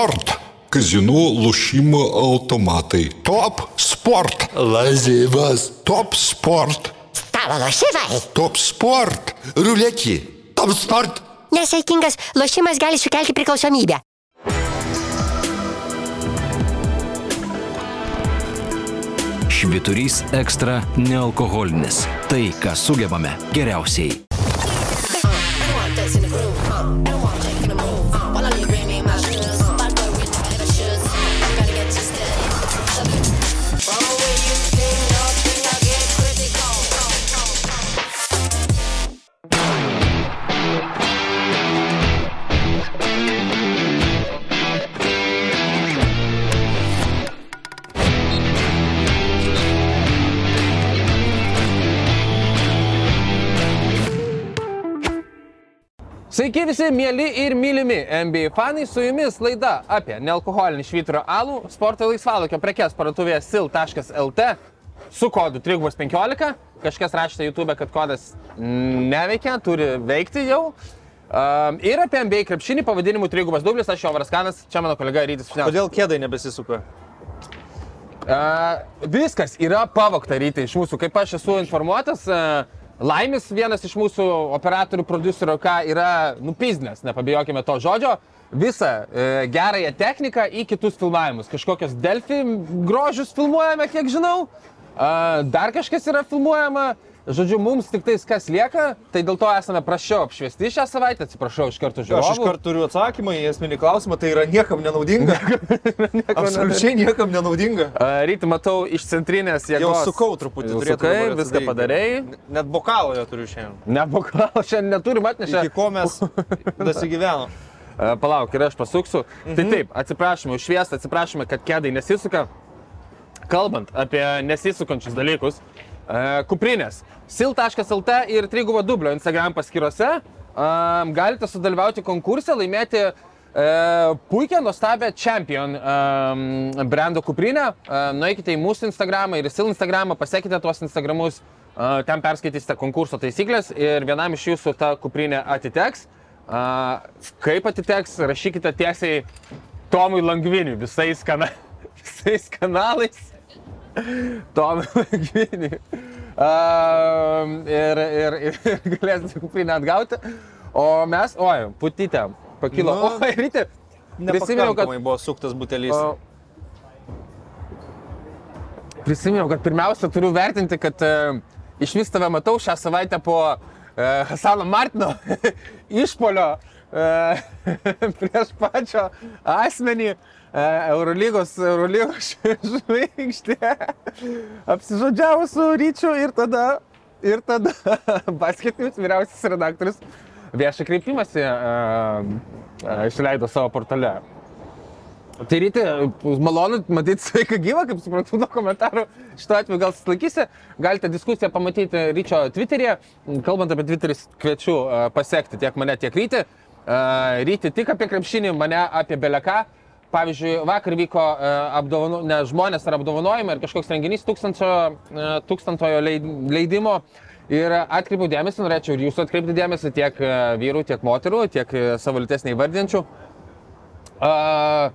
Sport. Kazinų lošimo automatai. Top Sport. Lazivas. Top Sport. Stalo lošimai. Top Sport. Ruletį. Top sport. Nesaikingas lošimas gali sukelti priklausomybę. Šviturys ekstra nealkoholinis. Tai, ką sugebame geriausiai. Sveiki visi mėly ir mylimi NBA fanai, su jumis laida apie nealkoholinį švyturio alų, sporto laisvalokio prekes parduotuvėje sil.lt su kodu 315. Kažkas rašė YouTube, kad kodas neveikia, turi veikti jau. Um, ir apie NBA krepšinį pavadinimu 3 dublis, aš Jovaras Kanas, čia mano kolega Rytis Šneltas. Kodėl kėdai nebesisuka? Uh, viskas yra pavokta rytai iš mūsų. Kaip aš esu informuotas, uh, Laimis vienas iš mūsų operatorių, producerių, ką yra nupiznės, nepabijokime to žodžio, visą e, gerąją techniką į kitus filmavimus. Kažkokios Delfi grožius filmuojame, kiek žinau, e, dar kažkas yra filmuojama. Žodžiu, mums tik tais kas lieka, tai dėl to esame prašiau apšviesti šią savaitę, atsiprašau iš karto žiūrovų. Aš iš karto turiu atsakymą į esminį klausimą, tai yra niekam nenaudinga. Absoliučiai niekam nenaudinga. Ryti matau iš centrinės jėgos. Jau sukau truputį, sukai, viską padarėjai. Net bokalo neturiu šiandien. Nebukau, šiandien neturim atnešę. Iki ko mes dasigyvenom. Palauk, ir aš pasuksiu. Mhm. Tai taip, atsiprašome už šviesą, atsiprašome, kad kėdai nesisuka. Kalbant apie nesisukančius dalykus, kuprinės. sil.lt ir 3 dublio Instagram paskyrose um, galite sudalyvauti konkursą, laimėti e, puikią, nuostabią Champion um, brando kuprinę. E, nueikite į mūsų Instagramą ir į SIL Instagramą, pasiekite tuos Instagramus, e, ten perskaitysite konkurso taisyklės ir vienam iš jūsų ta kuprinė atiteks. A, kaip atiteks, rašykite tiesiai Tomui Langviniui visais, kana... visais kanalais. Tomui Langviniui. A, ir, ir, ir galėsite kuprinę atgauti. O mes, oi, putytė, pakilo. Nu, oi, ryte. Prisiminiau, kad buvo suktas butelys. O, Prisiminiau, kad pirmiausia turiu vertinti, kad e, iš vis tave matau šią savaitę po e, Hasano Martino išpolio e, prieš pačio asmenį e, Eurolygos, Eurolygos žvaigždė apsižodžiavo su ryčiu ir tada, ir tada basketinis vyriausias redaktorius viešą kreipimąsi e, e, išleido savo portale. Tai ryti, malonu matyti sveiką gyvą, kaip suprantu nuo komentarų. Šituo atveju gal susilaikysi, galite diskusiją pamatyti ryčio Twitter'e. Kalbant apie Twitter'į, kviečiu e, pasiekti tiek mane, tiek rytį. E, Ryti tik apie krepšinį, mane apie beleką. Pavyzdžiui, vakar vyko e, apdovano, ne, žmonės ar apdovanojimai ir kažkoks renginys tūkstančio, e, tūkstantojo leid- leidimo. Ir atkreipiau dėmesį, norėčiau ir jūsų atkreipti dėmesį tiek e, vyrų, tiek moterų, tiek savo lyties neįvardinčių. Uh,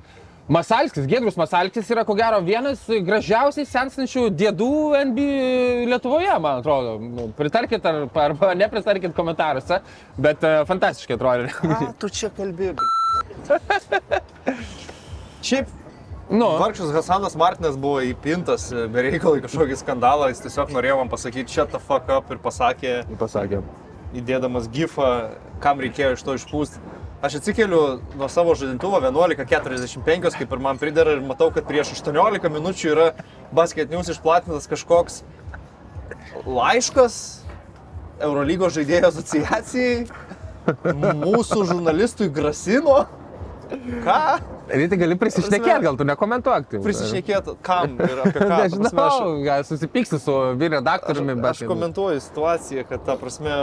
Masalskis, Gedrus Masalskis yra ko gero vienas gražiausiai sensančių dėdų NBA Lietuvoje, man atrodo. Pritarkit ar, arba nepritarkit komentaruose, bet uh, fantastiškai atrodo. Ką tu čia kalbė? Šiaip nu, Vargšas Hasanas Martinas buvo įpintas e, be reikalo į kažkokį skandalą, jis tiesiog norėjo man pasakyti shut the fuck up ir pasakė, pasakė. įdėdamas gifą, kam reikėjo iš to išpūsti. Aš atsikeliu nuo savo žadintuvo 11.45, kaip ir man pridara, ir matau, kad prieš 18 minučių yra Basket News išplatintas kažkoks laiškas Eurolygos žaidėjų asociacijai. Mūsų žurnalistui grasino. Ką? Rytai gali prisišnekėti, gal tu nekomentuok. tai. Prisišnekėt, kam ir apie ką? Ta prasme, Nežinau, gal susipyksi su vyr redaktoriumi, Aš, bet... aš komentuoju situaciją, kad ta prasme,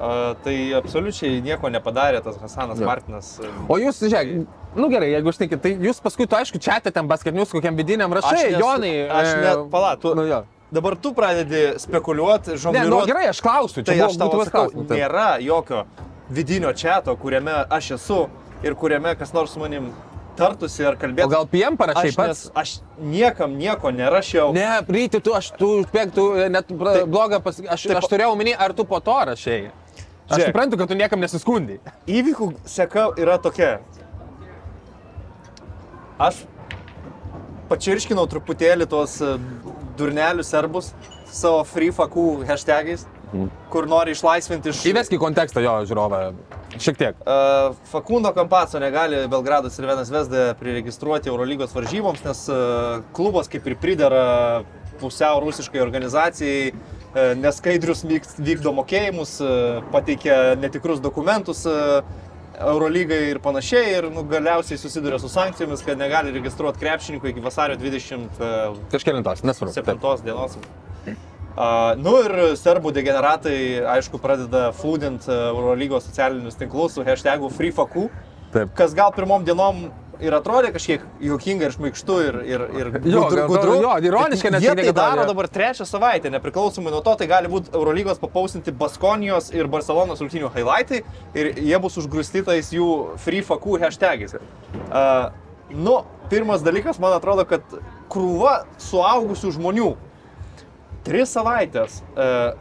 a, tai absoliučiai nieko nepadarė tas Hasanas Jo. Martinas. O jūs, žiūrėk, nu gerai, jeigu šnekit, tai jūs paskui tu aišku čia ten basketinius kokiam vidiniam rašai, nesu- Jonai. Aš e, net, pala, tu, Nu, jo. dabar tu pradedi spekuliuoti, Ne, nu žongliruoti. gerai, aš klausiu, čia tai buvo aš tau būtinas sakau, klausimas, taip. nėra jokio vidinio čato, kuriame aš esu ir kuriame kas nors su manim tartusi ar O kalbėtų. gal PM parašai aš, pats? aš niekam nieko nerašiau. Ne, ryti, tu, aš, tu, spėk, tu net Taip. blogą pas... Aš, Taip. aš turėjau omeny, ar tu po to rašai. Aš Žiūrėk. suprantu, kad tu niekam nesiskundai. Įvykių seka yra tokia. Aš pačirškinau truputėlį tuos e, durnelius serbus savo free fakų hashtagais, kur nori išlaisvinti iš... Įvesk į kontekstą jo žiūrovą. Šiek tiek. Uh, Fakundo Kampaco negali Belgradas ir Vienas Vesda priregistruoti Eurolygos varžyboms, nes uh, klubas kaip ir pridara pusiau rusiškai organizacijai, uh, neskaidrius vykdo mokėjimus, pateikia netikrus dokumentus Eurolygai ir panašiai ir nu, galiausiai susiduria su sankcijomis, kad negali registruoti krepšininkų iki vasario 27 Kažkėlintos, nesvarbu. Taip. dienos. Uh, nu ir serbų degeneratai, aišku, pradeda flūdinti Eurolygos socialinius tinklus su hashtagu FreeFaku, kas gal pirmom dienom ir atrodė kažkiek juokinga ir šmaikštu ir, ir, ir Jo, gal- jo, ironiška net Jie tai daro dabar trečią savaitę, nepriklausomai nuo to, tai gali būti Eurolygos papausinti Baskonijos ir Barcelonos rungtynių highlightai ir jie bus užgrūstytais jų FreeFaku hashtagais. Uh, nu, pirmas dalykas, man atrodo, kad krūva suaugusių žmonių tris savaitės uh,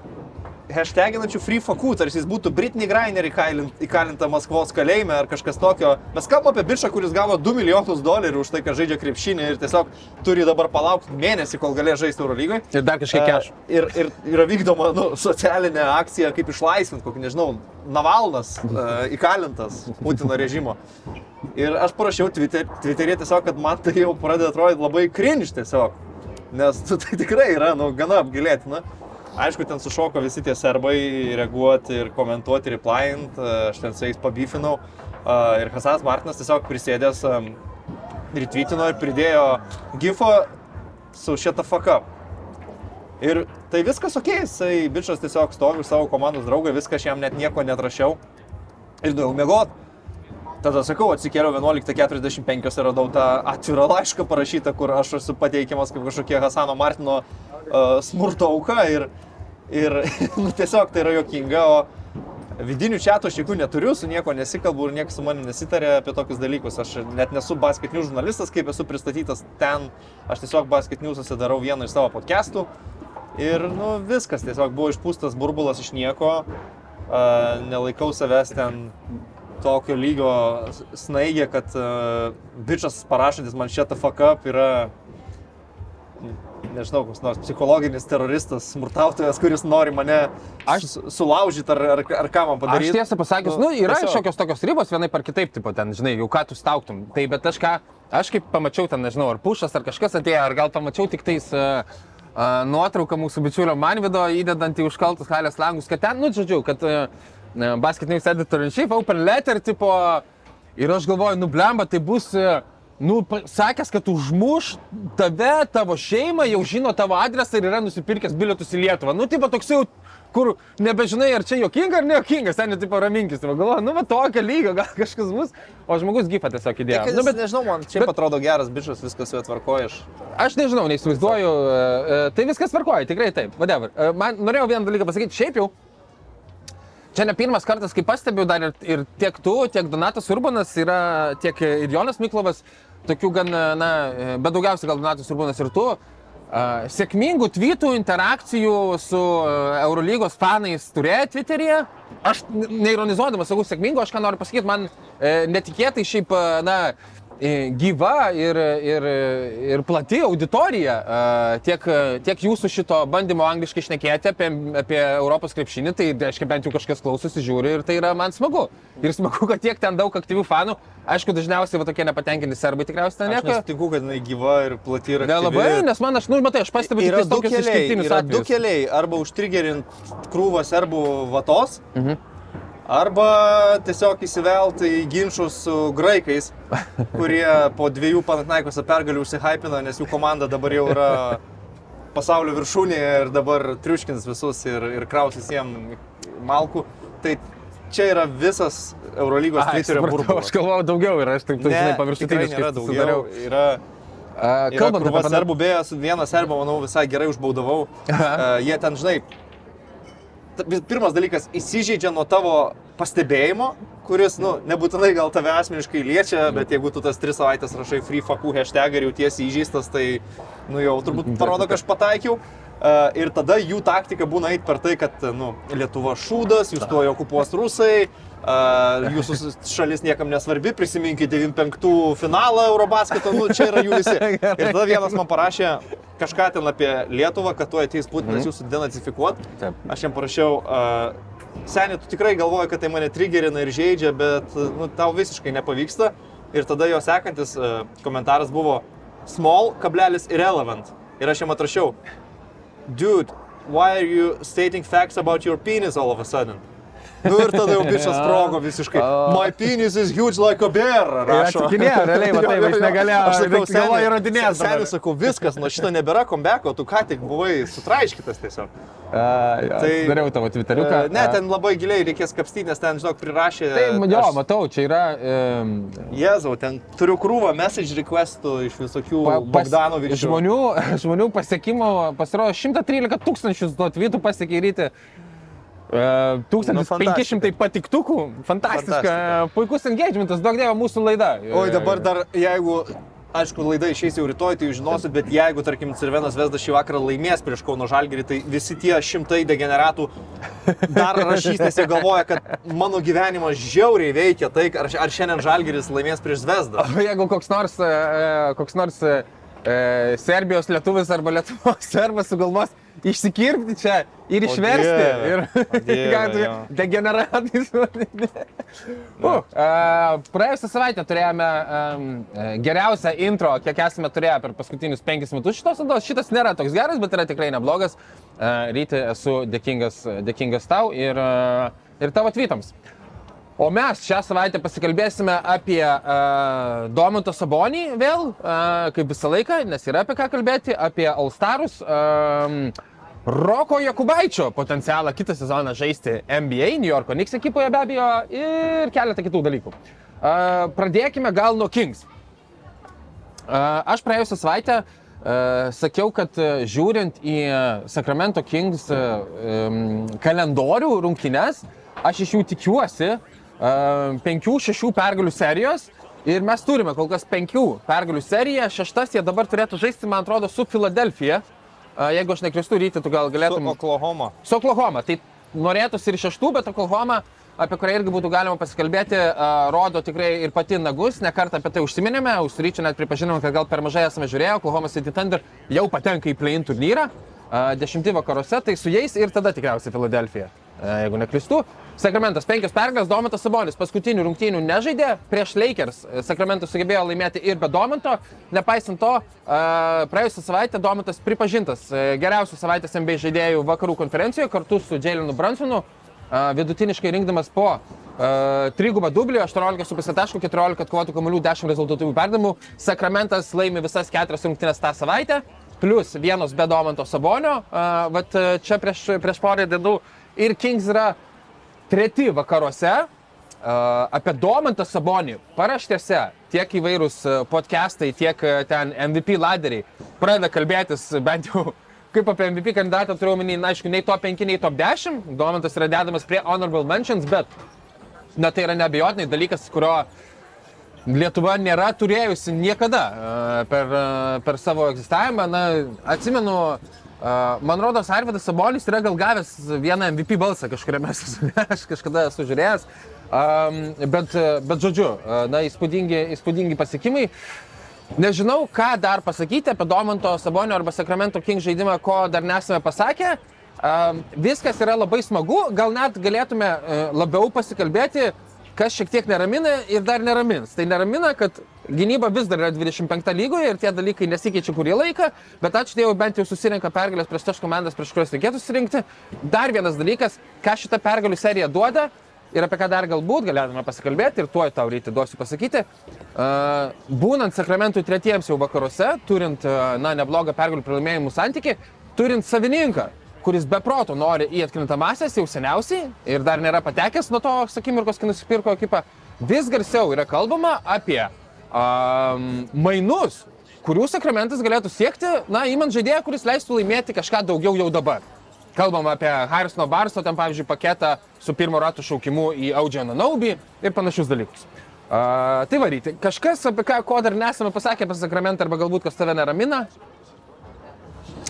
hashtaginančių free fakų, tarsi jis būtų Britney Griner įkalint- įkalinta Maskvos kalėjime ar kažkas tokio. Mes kalbame apie bičią, kuris gavo 2 milijonus dolerių už tai, kad žaidžia krepšinį ir tiesiog turi dabar palaukti mėnesį, kol galės žaisti Eurolygoje. Ir dar kažkiek keš. Ir, ir yra vykdoma nu, socialinė akcija, kaip išlaisvinti kokį, nežinau, Navalnas uh, įkalintas Putino režimo. Ir aš parašiau Twitter, Twitter'e tiesiog, kad man tai jau pradeda atrodyti labai cringe tiesiog. Nes tai tikrai yra, nu, gana apgailėtina. Aišku, ten sušoko visi tie serbai reaguoti ir komentuoti, replyint, e, aš ten su jais pabyfinau. E, Ir Hasas Martinas tiesiog prisėdęs em, retweetino ir pridėjo gifo su šitą up. Ir tai viskas ok, jisai bičias tiesiog stovi savo komandos draugą, viską aš jam net nieko netrašiau. Ir nuėjau mėgot. Tada sakau, atsikėliau 11.45 ir radau tą atvirą laišką parašytą, kur aš esu pateikiamas kaip kažkokie Hasano Martino uh, smurto auka ir, ir nu, tiesiog tai yra jokinga, o vidinių čia aš jokių neturiu, su nieko nesikalbu ir niekas su manimi nesitarė apie tokius dalykus. Aš net nesu basket news žurnalistas, kaip esu pristatytas ten, aš tiesiog basket news'uose darau vieną iš savo podcastų ir nu, viskas, tiesiog buvo išpūstas burbulas iš nieko, uh, nelaikau savęs ten tokio lygio snaigė, kad uh, bičias parašantis man šitą fuck up yra, nežinau, koks nors psichologinis teroristas, smurtautojas, kuris nori mane Aš- aš sulaužyti ar, ar, ar ką man Aš padaryti. tiesą pasakius, nu, yra tiesiog. šiokios tokios ribos, vienai par kitaip, tipo, ten, žinai, jau ką tu stauktum. Tai bet aš ką, aš kaip pamačiau ten, nežinau, ar pušas, ar kažkas atėjo, ar gal pamačiau tik tais uh, uh, nuotrauką mūsų bičiulio Manvido įdedant į užkaltus halės langus, kad ten, nu, žodžiu, kad uh, Basket News Editor in Chief, Open Letter, tipo, ir aš galvoju, nu, blemba, tai bus... Uh, Nu, sakęs, kad užmuš tave, tavo šeimą, jau žino tavo adresą ir yra nusipirkęs bilietus į Lietuvą. Nu, tipo toks jau, kur nebežinai, ar čia jokinga ar nejokinga, ten tipo raminkis. Tai galvoju, nu, va tokio lygio, gal kažkas bus, o žmogus gifą tiesiog įdėjo. Nu, Nu, bet nežinau, man čia bet- atrodo geras bičias, viskas su juo tvarkoja. Aš nežinau, neįsivaizduoju, e, e, tai viskas tvarkoja, tikrai taip, whatever. E, Man norėjau vieną dalyką pasakyti, šiaip jau. Čia ne pirmas kartas, kai pastebiu, dar ir, ir tiek tu, tiek Donatas Urbanas yra, tiek ir Jonas Miklovas, tokių gan, na, bet daugiausiai gal Donatas Urbanas ir tu, a, sėkmingų tweetų, interakcijų su Eurolygos fanais turėjo Twitter'yje. Aš neironizuodamas sakau sėkmingo, aš ką noriu pasakyti, man e, netikėtai šiaip, na, gyva ir, ir, ir plati auditorija tiek, tiek jūsų šito bandymo angliškai šnekėti apie, apie Europos krepšinį, tai reiškia bent jau kažkas klausosi, žiūri ir tai yra man smagu. Ir smagu, kad tiek ten daug aktyvių fanų, aišku, dažniausiai va tokie nepatenkinti serbai tikriausiai ten Aš nieko. nesutinku, kad jinai gyva ir plati yra. Nelabai, nes man aš, nu, matai, aš pastebiu tik Yra du keliai, yra du atvejus. keliai. Arba užtrigerint krūvą serbų vatos, Mhm. Arba tiesiog įsivelt į ginčius su graikais, kurie po dviejų Panatnaikose pergalių užsihypina, nes jų komanda dabar jau yra pasaulio viršūnėje ir dabar triuškins visus ir, ir krausis jiem malkų. Tai čia yra visas Eurolygos Ai, Twitterio burbulas. Aš galvojau daugiau ir aš taip, taip žinai, paviršutiniškai nėra daugiau. susidariau. Yra Yra Kalbant krūva apie serbų, beje, su vieną serbą, manau, visai gerai užbaudavau. Uh, jie ten, žinai, pirmas dalykas, įsižeidžia nuo tavo pastebėjimo, kuris, nu, nebūtinai gal tave asmeniškai liečia, bet jeigu tu tas tris savaitės rašai free fakų hashtag ir jautiesi įžeistas, tai, nu, jau turbūt parodo, kad aš pataikiau. Uh, ir tada jų taktika būna eiti per tai, kad, nu, Lietuva šūdas, jūs tuo okupuos rusai, uh, jūsų šalis niekam nesvarbi, prisiminkite 95 finalą Eurobasketo, nu, čia yra jų visi. Ir tada vienas man parašė kažką ten apie Lietuvą, kad tu ateis Putinas jūsų denacifikuot. Aš jam parašiau, seniai, tu tikrai galvoji, kad tai mane trigerina ir žaidžia, bet nu, tau visiškai nepavyksta. Ir tada jo sekantis komentaras buvo small, kablelis irrelevant. Ir aš jam atrašiau, dude, why are you stating facts about your penis all of a sudden? Nu ir tada jau bičias sprogo visiškai. My penis is huge like a bear. Atsakinėjau, realiai, matai, jo, jo, jo. aš negalėjau. Aš sakiau, galva įrodinėjau. Senis, sakau, viskas, nuo šito nebėra kombeko, tu ką tik buvai sutraiškitas tiesiog. Uh, tai dariau tavo e, Twitteriuką. Uh, ne, ten labai giliai reikės kapstyti, nes ten, žinok, prirašė. Tai, jo, aš... matau, čia yra. Um... Jezau, ten turiu krūvą message requestų iš visokių pa, pas... Bogdanovičių. Žmonių, žmonių pasiekimo pasirodo 113 tūkstančių tuo tvitu pasiekė ryte. 1500 nu, patiktukų, fantastika. fantastika. Puikus engagementas, daug dievo mūsų laida. O dabar dar, jeigu, aišku, laida išeis jau rytoj, tai žinosit, bet jeigu, tarkim, Cirvenas Vesda šį vakarą laimės prieš Kauno Žalgirį, tai visi tie šimtai degeneratų dar rašys, nes jie galvoja, kad mano gyvenimas žiauriai veikia tai, ar, ar šiandien Žalgiris laimės prieš Vesdą. O jeigu koks nors, koks nors e, Serbijos lietuvis arba Lietuvos serbas sugalvos, išsikirpti čia ir išversti. Dieve, Ir o Dieve, degeneratais. Uh, praėjusią savaitę turėjome um, geriausią intro, kiek esame turėję per paskutinius penkis metus šitos laidos. Šitas nėra toks geras, bet yra tikrai neblogas. Uh, Ryti esu dėkingas, dėkingas tau ir, uh, ir tavo tweetams. O mes šią savaitę pasikalbėsime apie uh, Domantą Sabonį vėl, uh, kaip visą laiką, nes yra apie ką kalbėti, apie Alstarus, um, Roko Jakubaičio potencialą kitą sezoną žaisti NBA, New Yorko Knicks ekipoje be abejo ir keletą kitų dalykų. Pradėkime gal nuo Kings. Aš praėjusią savaitę sakiau, kad žiūrint į Sacramento Kings kalendorių rungtynes, aš iš jų tikiuosi uh, penkių, šešių pergalių serijos. Ir mes turime kol kas penkių pergalių seriją. Šeštas jie dabar turėtų žaisti, man atrodo, su Filadelfija. Jeigu aš nekristu rytį, tu gal Su galėtum... Oklahoma. Su Oklahoma. Tai norėtųsi ir šeštų, bet Oklahoma, apie kurią irgi būtų galima pasikalbėti, rodo tikrai ir pati nagus. Nekartą apie tai užsiminėme, užsiryčią net pripažinome, kad gal per mažai esame žiūrėję. Oklahoma City Thunder jau patenka į play-in turnyrą. Dešimti vakaruose, tai su jais ir tada tikriausiai Filadelfija. Jeigu neklistu. Sakramentas penkios pergalės, Domantas Sabonis paskutinių rungtynių nežaidė, prieš Lakers Sakramentas sugebėjo laimėti ir be Domanto. Nepaisant to, uh, praėjusią savaitę Domantas pripažintas uh, geriausių savaitės NBA žaidėjų vakarų konferencijoje kartu su Jailenu Brunsonu, uh, vidutiniškai rinkdamas po uh, trigubą dublį, 18,5 taškų, 14 atkovotų kamuolių, 10 rezultatyvių perdavimų. Sakramentas laimi visas keturias rungtynės tą savaitę, plus vienos be Domanto Sabonio. Uh, vat uh, čia prieš, prieš porą dienų ir Kings yra treti vakaruose. Apie Domantą Sabonį paraštėse tiek įvairūs podcastai, tiek ten MVP laderiai pradeda kalbėtis bent jau kaip apie MVP kandidatą turiu omeny, na, aišku, nei top 5, nei top 10. Domantas yra dedamas prie honorable mentions, bet na, tai yra neabejotinai dalykas, kurio Lietuva nėra turėjusi niekada per, per savo egzistavimą. Na, atsimenu, man rodos, Arvidas Sabonis yra gal gavęs vieną MVP balsą kažkuriame sezone, aš kažkada esu žiūrėjęs. Um, bet, bet žodžiu, na, įspūdingi, įspūdingi pasiekimai. Nežinau, ką dar pasakyti apie Domanto Sabonio arba Sacramento King žaidimą, ko dar nesame pasakę. Um, viskas yra labai smagu, gal net galėtume uh, labiau pasikalbėti, kas šiek tiek neramina ir dar neramins. Tai neramina, kad gynyba vis dar yra 25 lygoje ir tie dalykai nesikeičia kurį laiką, bet ačiū Dievui bent jau susirenka pergalės prieš tas komandas, prieš kurias reikėtų susirinkti. Dar vienas dalykas, ką šita pergalių serija duoda ir apie ką dar galbūt galėtume pasikalbėti ir tuoj tau ryte duosiu pasakyti. Būnant Sakramentui tretiems jau vakaruose, turint, na, neblogą pergalių pralaimėjimų santyki, turint savininką, kuris be proto nori į atkrintamasias jau seniausiai ir dar nėra patekęs nuo to, sakymirkos, kai nusipirko ekipą, vis garsiau yra kalbama apie um, mainus, kurių sakramentas galėtų siekti, na, įmant žaidėją, kuris leistų laimėti kažką daugiau jau dabar. kalbam apie Harrisono Barso, ten pavyzdžiui, paketą su pirmo ratų šaukimu į Audžianą Naubį ir panašius dalykus. Uh, tai varyti. Kažkas, apie ką, ko dar nesame pasakę apie sakramentą, arba galbūt kas tave neramina,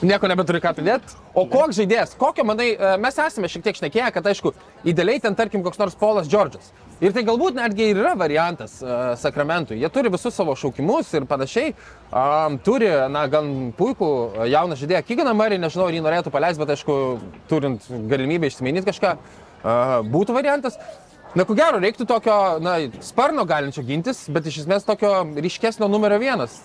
nieko nebeturi ką pridėti. O koks žaidėjas, kokio, manai, e, mes esame šiek tiek šnekėję, kad aišku, idealiai ten tarkim koks nors Polas Džordžas. Ir tai galbūt netgi ir yra variantas uh, sakramentui. Jie turi visus savo šaukimus ir panašiai. Um, turi, na, gan puikų uh, jauną žaidėją Kyganą Marį, nežinau, ar jį norėtų paleisti, bet aišku, turint galimybę išsimainyti kažką, uh, būtų variantas. Na, ko gero, reiktų tokio, na, sparno galinčio gintis, bet iš esmės tokio ryškesnio numerio vienas.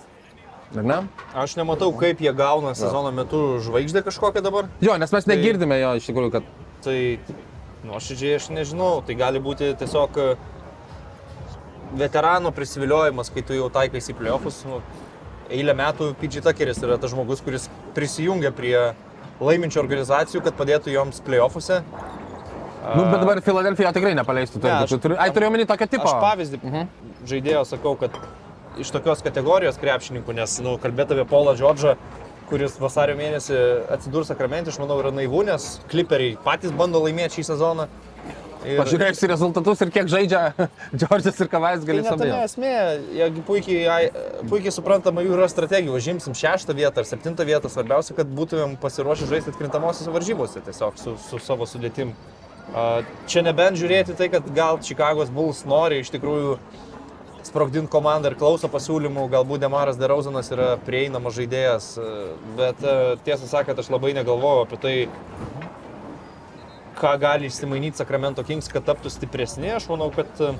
Ar ne? Aš nematau, kaip jie gauna sezono metu žvaigždę kažkokią dabar. Jo, nes mes Tai- negirdime jo iš tikrųjų, kad Tai nuoširdžiai aš nežinau, tai gali būti tiesiog e, veterano prisiviliojimas, kai tu jau taikaisi į playoffus. Nu, eilę metų PG Tuckeris yra tas žmogus, kuris prisijungia prie laiminčių organizacijų, kad padėtų joms playoffuose. Nu, bet dabar Filadelfija tikrai nepaleistų. Ne, aš- turiu, ai, turiu omeny tokio tipo. Aš pavyzdį mhm. žaidėjo sakau, kad iš tokios kategorijos krepšininkų, nes nu, kalbėti apie Paulą Džordžą, kuris vasario mėnesį atsidurs sakramente, aš manau, yra naivu, nes kliperiai patys bando laimėti šį sezoną. Ir- Pažiūrėjus į rezultatus ir kiek žaidžia Džordžas ir Kavais Tai gali net tame sabėti. esmė, jeigu puikiai, ai- puikiai suprantama jų yra strategija, užimsim šeštą vietą ar septintą vietą, svarbiausia, kad būtumėm pasiruošę žaisti atkrintamosiose varžybose tiesiog su, su savo sudėtim. Čia nebent žiūrėti tai, kad gal Čikagos Bulls nori iš tikrųjų sprogdinti komandą ir klauso pasiūlymų, galbūt Demaras Derauzanas yra prieinamas žaidėjas, a, bet a, tiesą sakant, aš labai negalvoju apie tai, ką gali išsimainyti Sacramento Kings, kad taptų stipresni. Aš manau, kad e,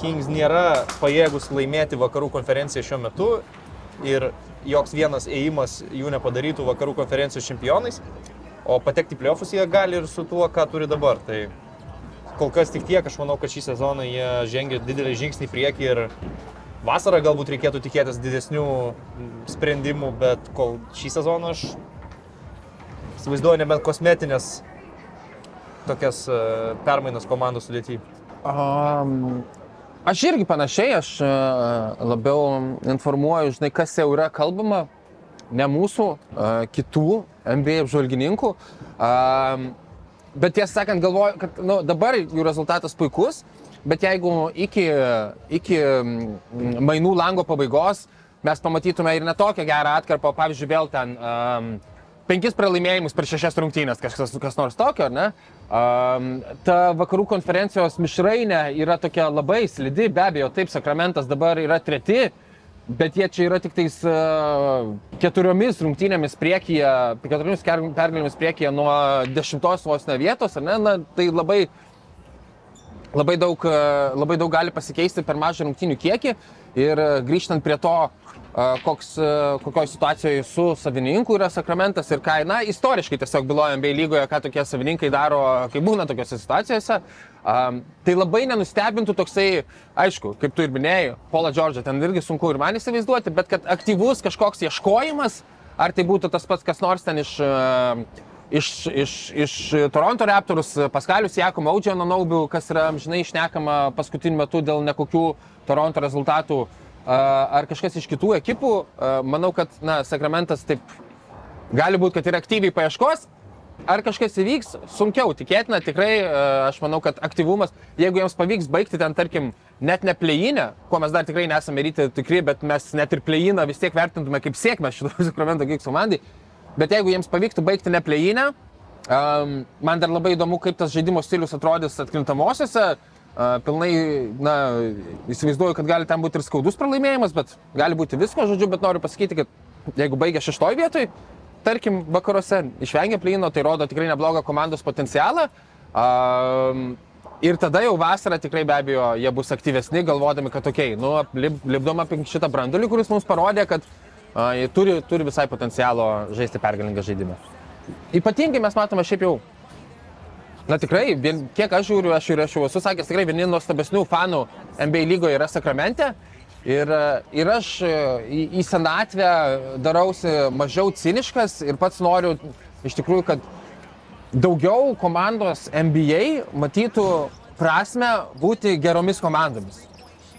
Kings nėra pajėgus laimėti vakarų konferenciją šiuo metu ir joks vienas ėjimas jų nepadarytų vakarų konferencijos čempionais, o patekti į playoffus jie gali ir su tuo, ką turi dabar. Tai kol kas tik tiek, aš manau, kad šį sezoną jie žengia didelį žingsnį į priekį ir vasarą galbūt reikėtų tikėtis didesnių sprendimų, bet kol šį sezoną aš įsivaizduoju nebent kosmetinės tokias e, permainas komandų sudėtyje. Um, aš irgi panašiai, aš uh, labiau informuoju, žinai, kas jau yra kalbama, ne mūsų, uh, kitų NBA apžvalgininkų. Um, bet tiesą sakant, galvoju, kad nu, dabar jų rezultatas puikus, bet jeigu iki, iki mm, mainų lango pabaigos mes pamatytume ir netokią gerą atkarpą, pavyzdžiui, vėl ten um, penkis pralaimėjimus per šešias rungtynės, kažkas kas nors tokio, ar ne? Um, ta vakarų konferencijos mišrainė yra tokia labai slidi, be abejo, taip, Sakramentas dabar yra treti, bet jie čia yra tik tais uh, keturiomis rungtynėmis priekyje, keturiomis pergalėmis priekyje nuo dešimtos vos ne vietos, ar ne? Na, tai labai, labai daug, e, labai daug gali pasikeisti per mažą rungtynių kiekį ir e, grįžtant prie to, e, koks, kokioje situacijoje su savininku yra sakramentas ir ką, na, istoriškai tiesiog byloja bei lygoje, ką tokie savininkai daro, kai būna tokiose situacijose. Um, tai labai nenustebintų toksai, aišku, kaip tu ir minėjai, Paula Džordžą, ten irgi sunku ir man įsivaizduoti, bet kad aktyvus kažkoks ieškojimas, ar tai būtų tas pats kas nors ten iš, uh, iš, iš, iš Toronto Raptors, Paskalius Jakom Audžiano Naubių, kas yra amžinai išnekama paskutiniu metu dėl nekokių Toronto rezultatų, ar kažkas iš kitų ekipų, manau, kad na, Sakramentas taip gali būti, kad ir aktyviai paieškos. Ar kažkas įvyks, sunkiau tikėtina, tikrai aš manau, kad aktyvumas, jeigu jiems pavyks baigti ten, tarkim, net ne plėjinę, ko mes dar tikrai nesame ryti tikri, bet mes net ir plėjiną vis tiek vertintume kaip sėkmę šito Sakramento Gigs komandai, Bet jeigu jiems pavyktų baigti ne plėjinę, um, man dar labai įdomu, kaip tas žaidimo stilius atrodys atkrintamosiose. Uh, pilnai, na, įsivaizduoju, kad gali ten būti ir skaudus pralaimėjimas, bet gali būti visko, žodžiu, bet noriu pasakyti, kad jeigu baigia šeštoj vietoj, tarkim, vakaruose išvengia plėjino, tai rodo tikrai neblogą komandos potencialą. Um, Ir tada jau vasarą tikrai be abejo jie bus aktyvesni, galvodami, kad, okei, okay, nu, lip, lipdom apie šitą brandulį, kuris mums parodė, kad uh, jie turi, turi visai potencialo žaisti pergalingą žaidimą. Ypatingai mes matome šiaip jau, na tikrai, vien, kiek aš žiūriu, aš ir aš jau esu sakęs, tikrai vieni nuostabesnių fanų NBA lygoje yra Sakramente. Ir, e, ir aš e, į, į senatvę darausi mažiau ciniškas ir pats noriu iš tikrųjų, kad daugiau komandos NBA matytų prasme būti geromis komandomis.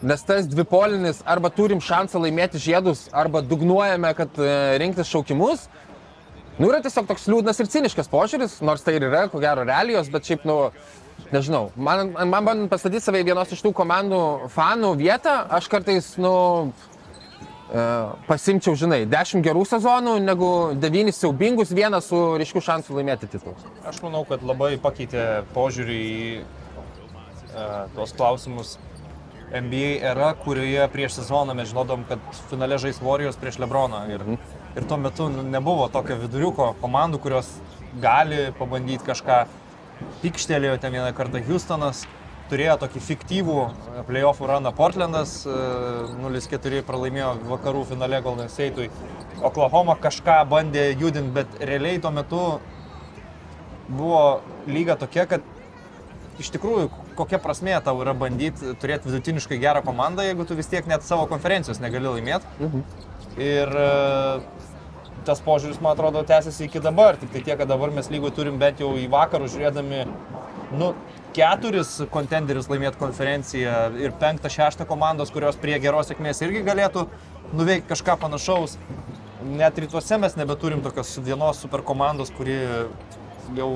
Nes tas dvipolinis arba turim šansą laimėti žiedus, arba dugnuojame, kad e, rinktis šaukimus, Nu, yra tiesiog toks liūdnas ir ciniškas požiūris, nors tai ir yra, ko gero, realijos, bet šiaip, nu, nežinau, man, man bandant pastatyti save vienos iš tų komandų fanų vietą, aš kartais, nu, e, pasimčiau, žinai, 10 gerų sezonų, negu 9 siaubingus, vieną su ryškiu šansu laimėti titulus. Aš manau, kad labai pakeitė požiūrį į uh, tuos klausimus. NBA era, kurioje prieš sezoną mes žinodom, kad finale žais Warriors prieš Lebroną. Ir, ir tuo metu nu, nebuvo tokio viduriuko komandų, kurios gali pabandyti kažką. Pikštelėjo ten vieną kartą Houstonas, turėjo tokį fiktyvų playoffų raną Portlandas, e, 0-4 pralaimėjo vakarų finale Golden State'ui. Oklahoma kažką bandė judinti, bet realiai tuo metu buvo lyga tokia, kad iš tikrųjų kokia prasmė tau yra bandyti turėti vidutiniškai gerą komandą, jeigu tu vis tiek net savo konferencijos negali laimėti. Mhm. Ir e, tas požiūris, man atrodo, tęsiasi iki dabar. Tik tai tiek, kad dabar mes lygoj turim bent jau į vakarų žiūrėdami, nu, keturis kontenderius laimėti konferenciją ir penktą, šeštą komandos, kurios prie geros sėkmės irgi galėtų nuveikti kažką panašaus. Net rytuose mes nebeturim tokios vienos super komandos, kuri jau,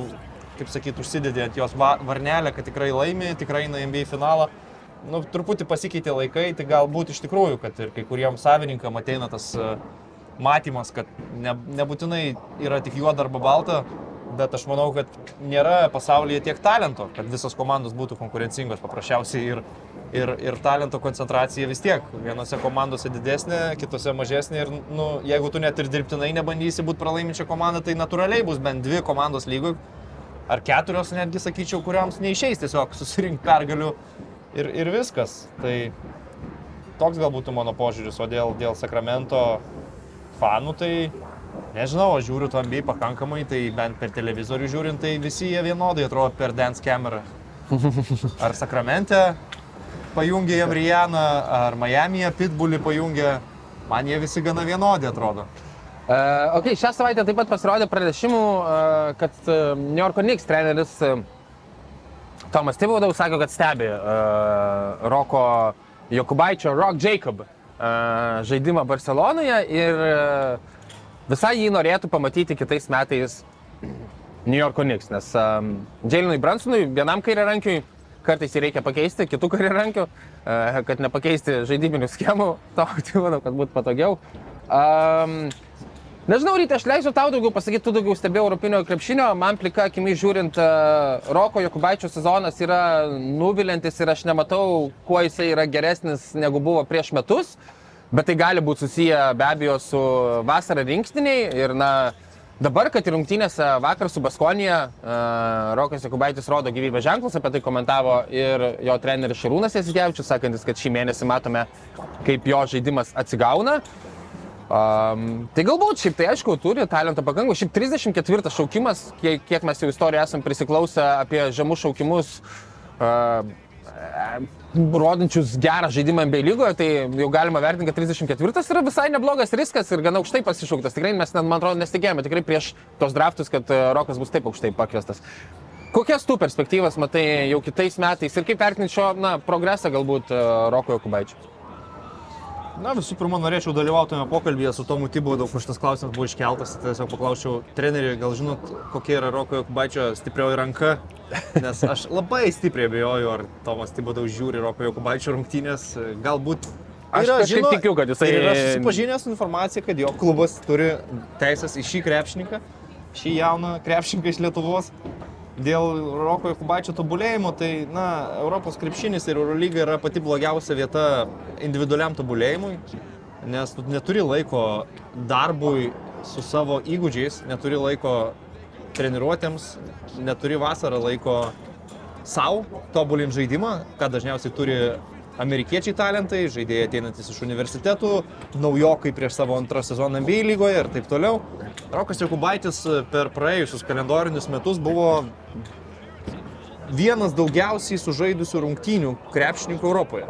kaip sakyt, užsidedė ant jos va- varnelę, kad tikrai laimi, tikrai eina į NBA finalą. Nu, truputį pasikeitė laikai, tai galbūt iš tikrųjų, kad ir kai kuriems savininkam ateina tas uh, matymas, kad ne, nebūtinai yra tik juoda arba balta, bet aš manau, kad nėra pasaulyje tiek talento, kad visos komandos būtų konkurencingos paprasčiausiai ir, ir, ir talento koncentracija vis tiek. Vienose komandose didesnė, kitose mažesnė ir nu, jeigu tu net ir dirbtinai nebandysi būti pralaiminčia komanda, tai natūraliai bus bent dvi komandos lygoj, ar keturios netgi sakyčiau, kuriams neišeis tiesiog susirinkti pergalių ir, ir viskas. Tai toks gal būtų mano požiūris, o dėl, dėl Sakramento fanų, tai nežinau, aš žiūriu to NBA pakankamai, tai bent per televizorių žiūrint, tai visi jie vienodai atrodo per dance kamerą. Ar Sakramente pajungia jam Rijaną, ar Miami'e Pitbullį pajungia, man jie visi gana vienodi atrodo. Uh, ok, šią savaitę taip pat pasirodė pranešimų, uh, kad uh, New Yorko Knicks treneris uh, Tomas Tibaudau sako, kad stebi uh, Roko Jokubaičio, Rock Jacob uh, žaidimą Barcelonoje ir uh, visai jį norėtų pamatyti kitais metais New Yorko Knicks, nes um, Jalenui Bransonui, vienam kairiarankiui, kartais jį reikia pakeisti, kitų kairiarankių, uh, kad nepakeisti žaidybinių schemų, to tai manau, kad būtų patogiau. Um, Nežinau, ryte aš leisiu tau daugiau pasakyti, tu daugiau stebėjau Europinio krepšinio, man plika akimi žiūrint, uh, Roko Jokubaičio sezonas yra nuvilintis ir aš nematau, kuo jisai yra geresnis negu buvo prieš metus, bet tai gali būti susiję be abejo su vasara rinktiniai ir na, dabar, kad rungtynėse vakar su Baskonija, uh, Rokas Jokubaitis rodo gyvybės ženklus, apie tai komentavo ir jo treneris Šarūnas Jasikevičius, sakantis, kad šį mėnesį matome, kaip jo žaidimas atsigauna. Um, tai galbūt šiaip tai aišku, turi talentą pakankamai. Šiaip 34 šaukimas, kiek, kiek mes jau istoriją esam prisiklausę apie žemus šaukimus, uh, rodančius gerą žaidimą MB lygoje, tai jau galima vertinti, kad 34 yra visai neblogas riskas ir gana aukštai pasišauktas. Tikrai mes, net, man atrodo, nesitikėjome tikrai prieš tos draftus, kad uh, Rokas bus taip aukštai pakviestas. Kokias tu perspektyvas matai jau kitais metais ir kaip vertinti šio na, progresą galbūt uh, Roko Jokubaičio? Na, visų pirma, norėčiau dalyvauti tame pokalbėje su Tomu Tybaudu, kur šitas klausimas buvo iškeltas. Tai tiesiog paklausčiau trenerių, gal žinot, kokia yra Roko Jokubaičio stiprioji ranka, nes aš labai stipriai abejoju, ar Tomas Tybaudas žiūri Roko Jokubaičio rungtynės. Galbūt Aš yra, kažkaip tikiu, kad jisai- ir yra susipažinęs su informacija, kad jo klubas turi teisės į šį krepšininką, šį jauną krepšininką iš Lietuvos. Dėl Roko Jokubaičio tobulėjimo, tai, na, Europos krepšinis ir Eurolyga yra pati blogiausia vieta individualiam tobulėjimui, nes tu neturi laiko darbui su savo įgūdžiais, neturi laiko treniruotėms, neturi vasarą laiko savo tobulinti žaidimą, ką dažniausiai turi amerikiečiai talentai, žaidėjai ateinantis iš universitetų, naujokai prieš savo antrą sezoną NBA lygoje ir taip toliau. Rokas Jokubaitis per praėjusius kalendorinius metus buvo vienas daugiausiai sužaidusių rungtynių krepšininkų Europoje.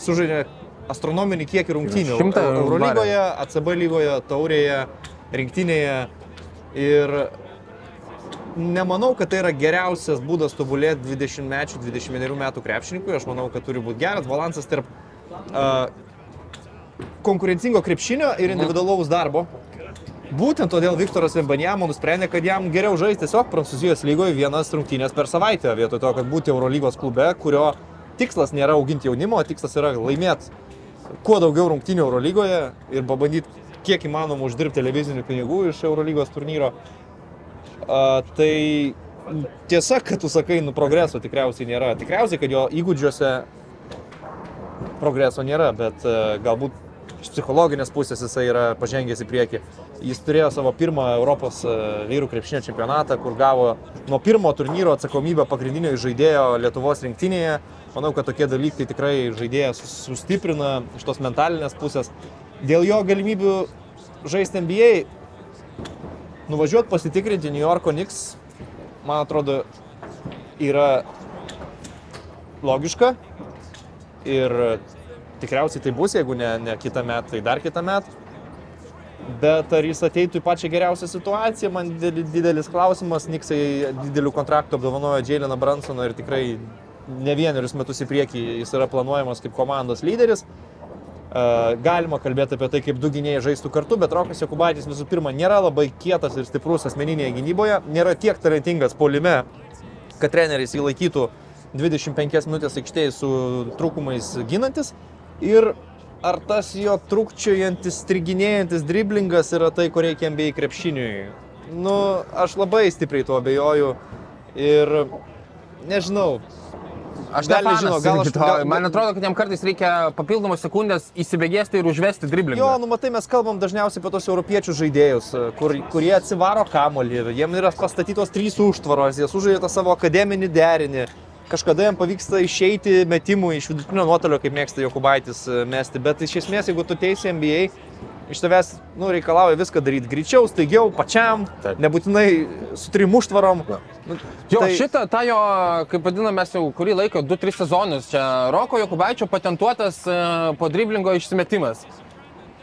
Sužaidė astronominį kiekį rungtynių. Eurolygoje, ACB lygoje, taurėje, rinktinėje. Ir nemanau, kad tai yra geriausias būdas tobulėti 20 mečių, 21 metų krepšininkui. Aš manau, kad turi būti geras balansas tarp uh, konkurencingo krepšinio ir individualaus darbo. būtent todėl Viktoras Vembanjamo nusprendė, kad jam geriau žaisti tiesiog Prancūzijos lygoje vienas rungtynės per savaitę, vietoj to, kad būti Eurolygos klube, kurio tikslas nėra auginti jaunimo, o tikslas yra laimėti kuo daugiau rungtynių Eurolygoje ir pabandyti kiek įmanoma uždirbti televizinių pinigų iš Eurolygos turnyro. A, tai tiesa, kad tu sakai, nu progreso tikriausiai nėra. Tikriausiai, kad jo įgūdžiuose progreso nėra, bet e, galbūt iš psichologinės pusės jisai yra pažengęs į priekį. Jis turėjo savo pirmą Europos e, vyrų krepšinio čempionatą, kur gavo nuo pirmo turnyro atsakomybę pagrindinio žaidėjo Lietuvos rinktinėje. Manau, kad tokie dalykai tikrai žaidėją sus- sustiprina iš tos mentalinės pusės. Dėl jo galimybių žaisti NBA, nuvažiuoti pasitikrinti New Yorko Knicks, man atrodo, yra logiška. Ir tikriausiai tai bus, jeigu ne, ne kitą metą, tai dar kitą metą. Bet ar jis ateitų į pačią geriausią situaciją, man didel- didelis klausimas. Niksai didelių kontraktų apdovanojo Jaileną Bransoną ir tikrai ne vienerius metus į priekį jis yra planuojamas kaip komandos lyderis. E, Galima kalbėti apie tai, kaip du gynėjai žaistų kartu, bet Rokas Jokubaitis visų pirma nėra labai kietas ir stiprus asmeninėje gynyboje, nėra tiek talentingas polime, kad treneris jį laikytų 25 minutės aikštėje su trūkumais ginantis. Ir ar tas jo trukčiojantis, striginėjantis driblingas yra tai, ko reikia MBA krepšiniui? Nu, aš labai stipriai tuo abejoju ir nežinau. Aš gal nežinau, gal aš- gal- Man atrodo, kad jam kartais reikia papildomos sekundės įsibėgėsti ir užvesti driblingą. Jo, nu matai, mes kalbam dažniausiai apie tos europiečių žaidėjus, kur, kurie atsivaro kamolį ir jiem yra pastatytos trys užtvaros, jie sužaidė tą savo akademinį derinį. Kažkada jam pavyksta išeiti metimų iš vidutinio nuotolio, kaip mėgsta Jokubaitis e, mesti, bet iš esmės, jeigu tu teisi NBA, iš tavęs nu, reikalauja viską daryti greičiau, staigiau, pačiam, Taip. nebūtinai su trim užtvarom. Nu, Jo, tai- tai... šitą, tą jo, kaip vadiname, mes jau kurį laiką, 2-3 sezonus, čia Roko Jokubaičio patentuotas e, po driblingo išsimetimas.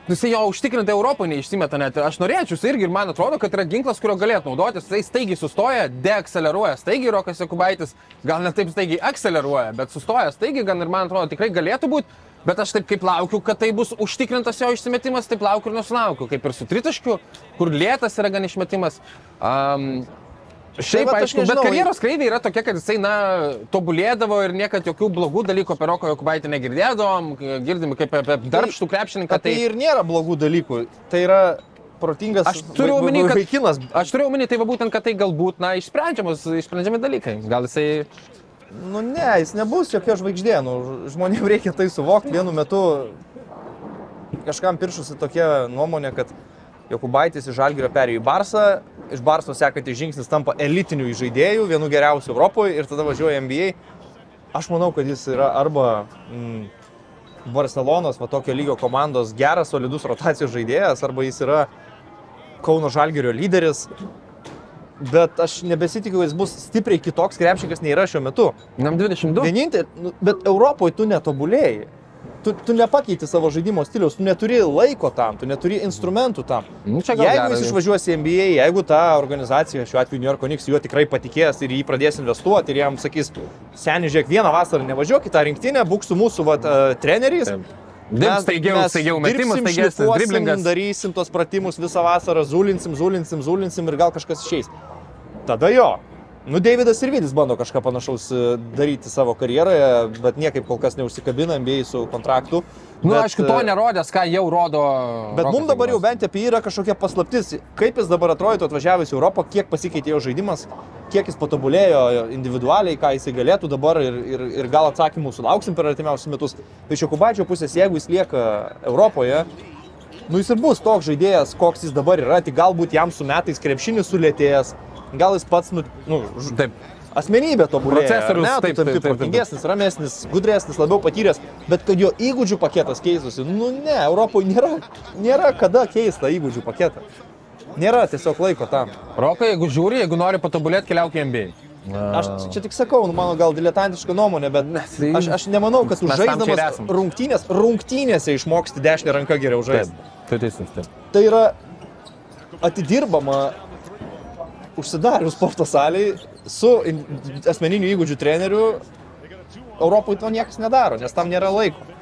Nu, Jis jo užtikrintai Europoje neišsimeta net. Aš norėčiau, irgi ir man atrodo, kad yra ginklas, kurio galėtų naudotis. Jis staigiai sustoja, deakseleruoja. Staigiai Rokas Jokubaitis, gal ne taip staigiai akceleruoja, bet sustoja staigiai, gan ir man atrodo tikrai galėtų būti. Bet aš taip kaip laukiu, kad tai bus užtikrintas jo išsimetimas, taip laukiu ir nesulaukiu. Kaip ir su tritaškiu, kur lėtas yra gan išmetimas. Um, Šiaip, vat aš aišku, bet karjeros kreivė yra tokia, kad jisai, na, tobulėdavo ir niekad jokių blogų dalykų apie Roko Jokubaitį negirdėdavom, girdim kaip apie darbštų krepšininką. Tai ir nėra blogų dalykų. Tai yra protingas Aš turiu omeny, kad- vaikinas. Aš turiu omeny, tai va būtent, kad tai galbūt, na, išsprendžiami dalykai. Gal jisai... Nu ne, jis nebus jokia žvaigždė. Nu, žmonėms reikia tai suvokti. Vienu metu kažkam piršusi tokia nuomonė, kad Jokubaitis iš Žalgirio perėjo į Barsą, iš Barso sekantis žingsnis tampa elitiniu žaidėju, vienu geriausiu Europoje ir tada važiuoja NBA. Aš manau, kad jis yra arba mm, Barcelonos, va tokio lygio komandos geras, solidus rotacijos žaidėjas, arba jis yra Kauno Žalgirio lyderis. Bet aš nebesitikiu, jis bus stipriai kitoks krepšininkas nei yra šiuo metu. Nam 22. Vienintelė, nu, bet Europoje tu netobulėjai. Tu, tu nepakeiti savo žaidimo stiliaus, tu neturi laiko tam, tu neturi instrumentų tam. Nu, Jeigu geras. jis išvažiuos į NBA, jeigu ta organizacija, šiuo atveju New York Knicks, juo tikrai patikės ir jį pradės investuoti ir jam sakys, seniai žiūrėk, vieną vasarą nevažiuok į tą rinktinę, būk su mūsų vat, uh, treneriais. Taip. Dirbs staigiau, staigiau metimas, staigesnis driblingas. Darysim tos pratimus visą vasarą, zulinsim, zulinsim, zulinsim ir gal kažkas išeis. Tada jo. Nu, Davidas ir Vidis bando kažką panašaus e, daryti savo karjeroje, bet niekaip kol kas neužsikabina MBA su kontraktu. Nu, bet, aišku, to e, nerodęs, ką jau rodo. Bet mums dabar jau bent apie jį yra kažkokia paslaptis, kaip jis dabar atrodytų atvažiavęs į Europą, kiek pasikeitė jo žaidimas, kiek jis patobulėjo individualiai, ką jisai galėtų dabar ir, ir, ir gal atsakymų sulauksim per artimiausius metus. Iš Jokubaičio pusės, jeigu jis lieka Europoje, nu jis ir bus toks žaidėjas, koks jis dabar yra, tik galbūt jam su metais krepšinis sulėtėjęs, gal jis pats, nu, nu ž- Taip. asmenybė tobulėja. Procesorius, ne, taip, taip, taip, protingesnis, ramesnis, gudresnis, labiau patyręs, bet kad jo įgūdžių paketas keistųsi, nu ne, Europoje nėra, nėra kada keista įgūdžių paketą. Nėra tiesiog laiko tam. Rokai, jeigu žiūri, jeigu nori patobulėti, keliauk į NBA. Aš čia tik sakau, nu, mano gal diletantiška nuomonė, bet tai- aš, aš nemanau, kad žaiddamas rungtynės, rungtynėse išmoksti dešinę ranką geriau žaisti. tu teisus, taip. Tai yra atidirbama užsidarius sporto salėje su in- asmeniniu įgūdžių treneriu. Europoje to niekas nedaro, nes tam nėra laiko.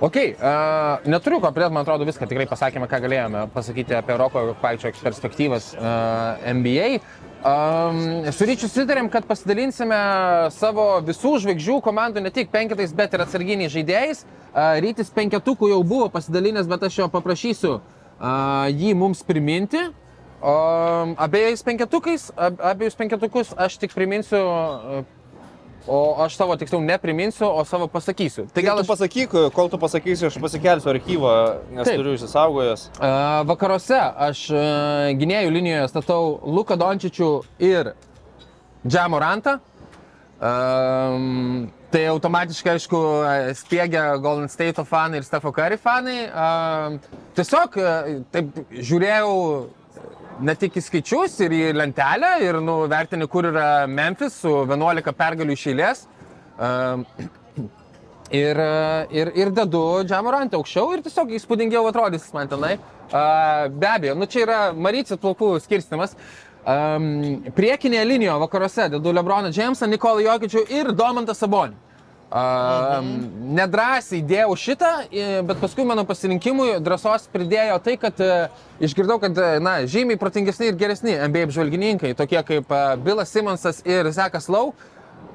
Ok, uh, neturiu ko pridėti, man atrodo, viską tikrai pasakėme, ką galėjome pasakyti apie Roko Palčio perspektyvas uh, NBA. Um, su ryčiu sutarėm, kad pasidalinsime savo visų žvaigždžių komandų ne tik penketais, bet ir atsarginiais žaidėjais. Uh, rytis penketukų jau buvo pasidalinęs, bet aš jo paprašysiu uh, jį mums priminti. Um, abiejais penketukais, ab, abiejus penketukus aš tik priminsiu, o aš savo tiksliau nepriminsiu, o savo pasakysiu. Tai Gal aš pasakyk, kol tu pasakysi, aš pasikelsiu archyvą, nes Taip. turiu įsisaugojęs. A, Vakaruose aš gynėjų linijoje statau Luką Dončičių ir Džamorantą. Um, tai automatiškai, aišku, spiegia Golden State fanai ir Stefo Curry fanai. Um, tiesiog a, taip žiūrėjau ne tik į skaičius ir į lentelę ir nu, vertini, kur yra Memphis su 11 pergalių iš eilės. Um, Ir, ir, ir dedu džamorantą aukščiau ir tiesiog įspūdingiau atrodys man tenai. A, Be abejo, nu čia yra Marycijos plaukų skirstimas. Um, priekinėje linijoje vakaruose dedu Lebroną Džemsą, Nikolą Jokičių ir Domantą Sabonį. Um, nedrasiai dėjau šitą, bet paskui mano pasirinkimui drąsos pridėjo tai, kad e, išgirdau, kad e, na, žymiai protingesni ir geresni NBA apžvalgininkai, tokie kaip e, Bilas Simonsas ir Zekas Lau,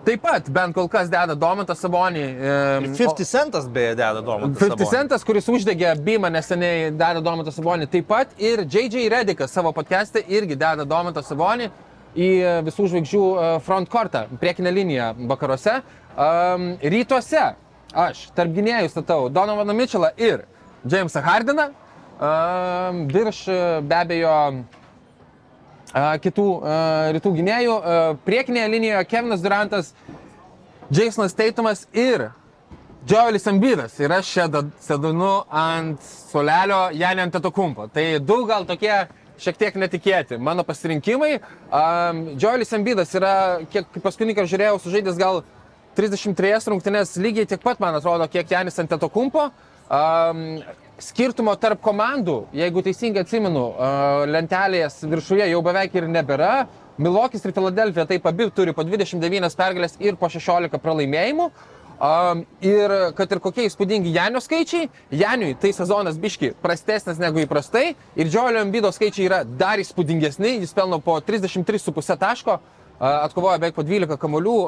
taip pat bent kol kas deda Domantą Sabonį. e, 50 centas beje deda Domantas. 50 centas, kuris uždegė Bimą neseniai, deda Domantą Sabonį. Taip pat ir JJ Redikas savo podcast'e irgi deda Domantą Sabonį į visų žvaigždžių e, front kortą, priekinę liniją vakaruose. Um, rytuose aš tarp gynėjų statau Donovaną Mitchellą ir Jamesą Hardiną. Um, virš be abejo kitų a, rytų gynėjų. A, priekinėje linijoje Kevinas Durantas, Jasonas Teitumas ir Džiovelis Ambidas. Ir aš čia sėdinu ant solelio Janė ant Tetokumpo. Tai du gal tokie šiek tiek netikėti mano pasirinkimai. Um, Džiovelis Ambidas yra, kiek paskutinį kartą žiūrėjau, sužaidęs gal 33 rungtynės lygiai tiek pat, man atrodo, kiek Janis ant Tetokumpo. Um, skirtumo tarp komandų, jeigu teisingai atsimenu, uh, lentelės viršuje jau beveik ir nebėra. Milokis ir Filadelfija taip abi turi po 29 pergalės ir po 16 pralaimėjimų. Um, ir kad ir kokie įspūdingi Janio skaičiai, Janiui tai sezonas biški prastesnis negu įprastai ir Džiolio Ambido skaičiai yra dar įspūdingesni, jis pelno po 33,5 taško, a, atkovoja beveik po 12 kamolių,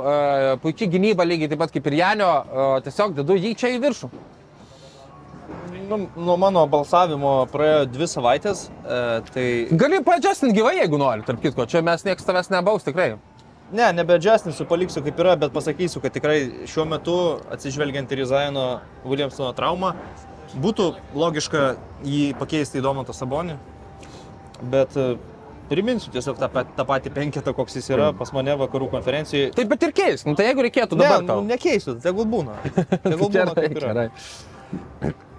puikiai gynyba lygiai taip pat kaip ir Janio, tiesiog dedu jį čia į viršų. Nu, nuo mano balsavimo praėjo dvi savaitės, e, tai Gali paadžestinti gyvai, jeigu nori, tarp kitko, čia mes nieks tavęs nebaus tikrai. ne, nebeadžestinsiu, paliksiu kaip yra, bet pasakysiu, kad tikrai šiuo metu, atsižvelgiant ir į Zaino Williamsono traumą, būtų logiška jį pakeisti į Domantą Sabonį, bet e, priminsiu tiesiog tą, tą patį penketą, koks jis yra pas mane vakarų konferencijoje. Taip, bet ir keis, nu, tai jeigu reikėtų Ne, dabar nu, tau. nekeisiu, tegul būna. Tegul būna Gerai, gerai.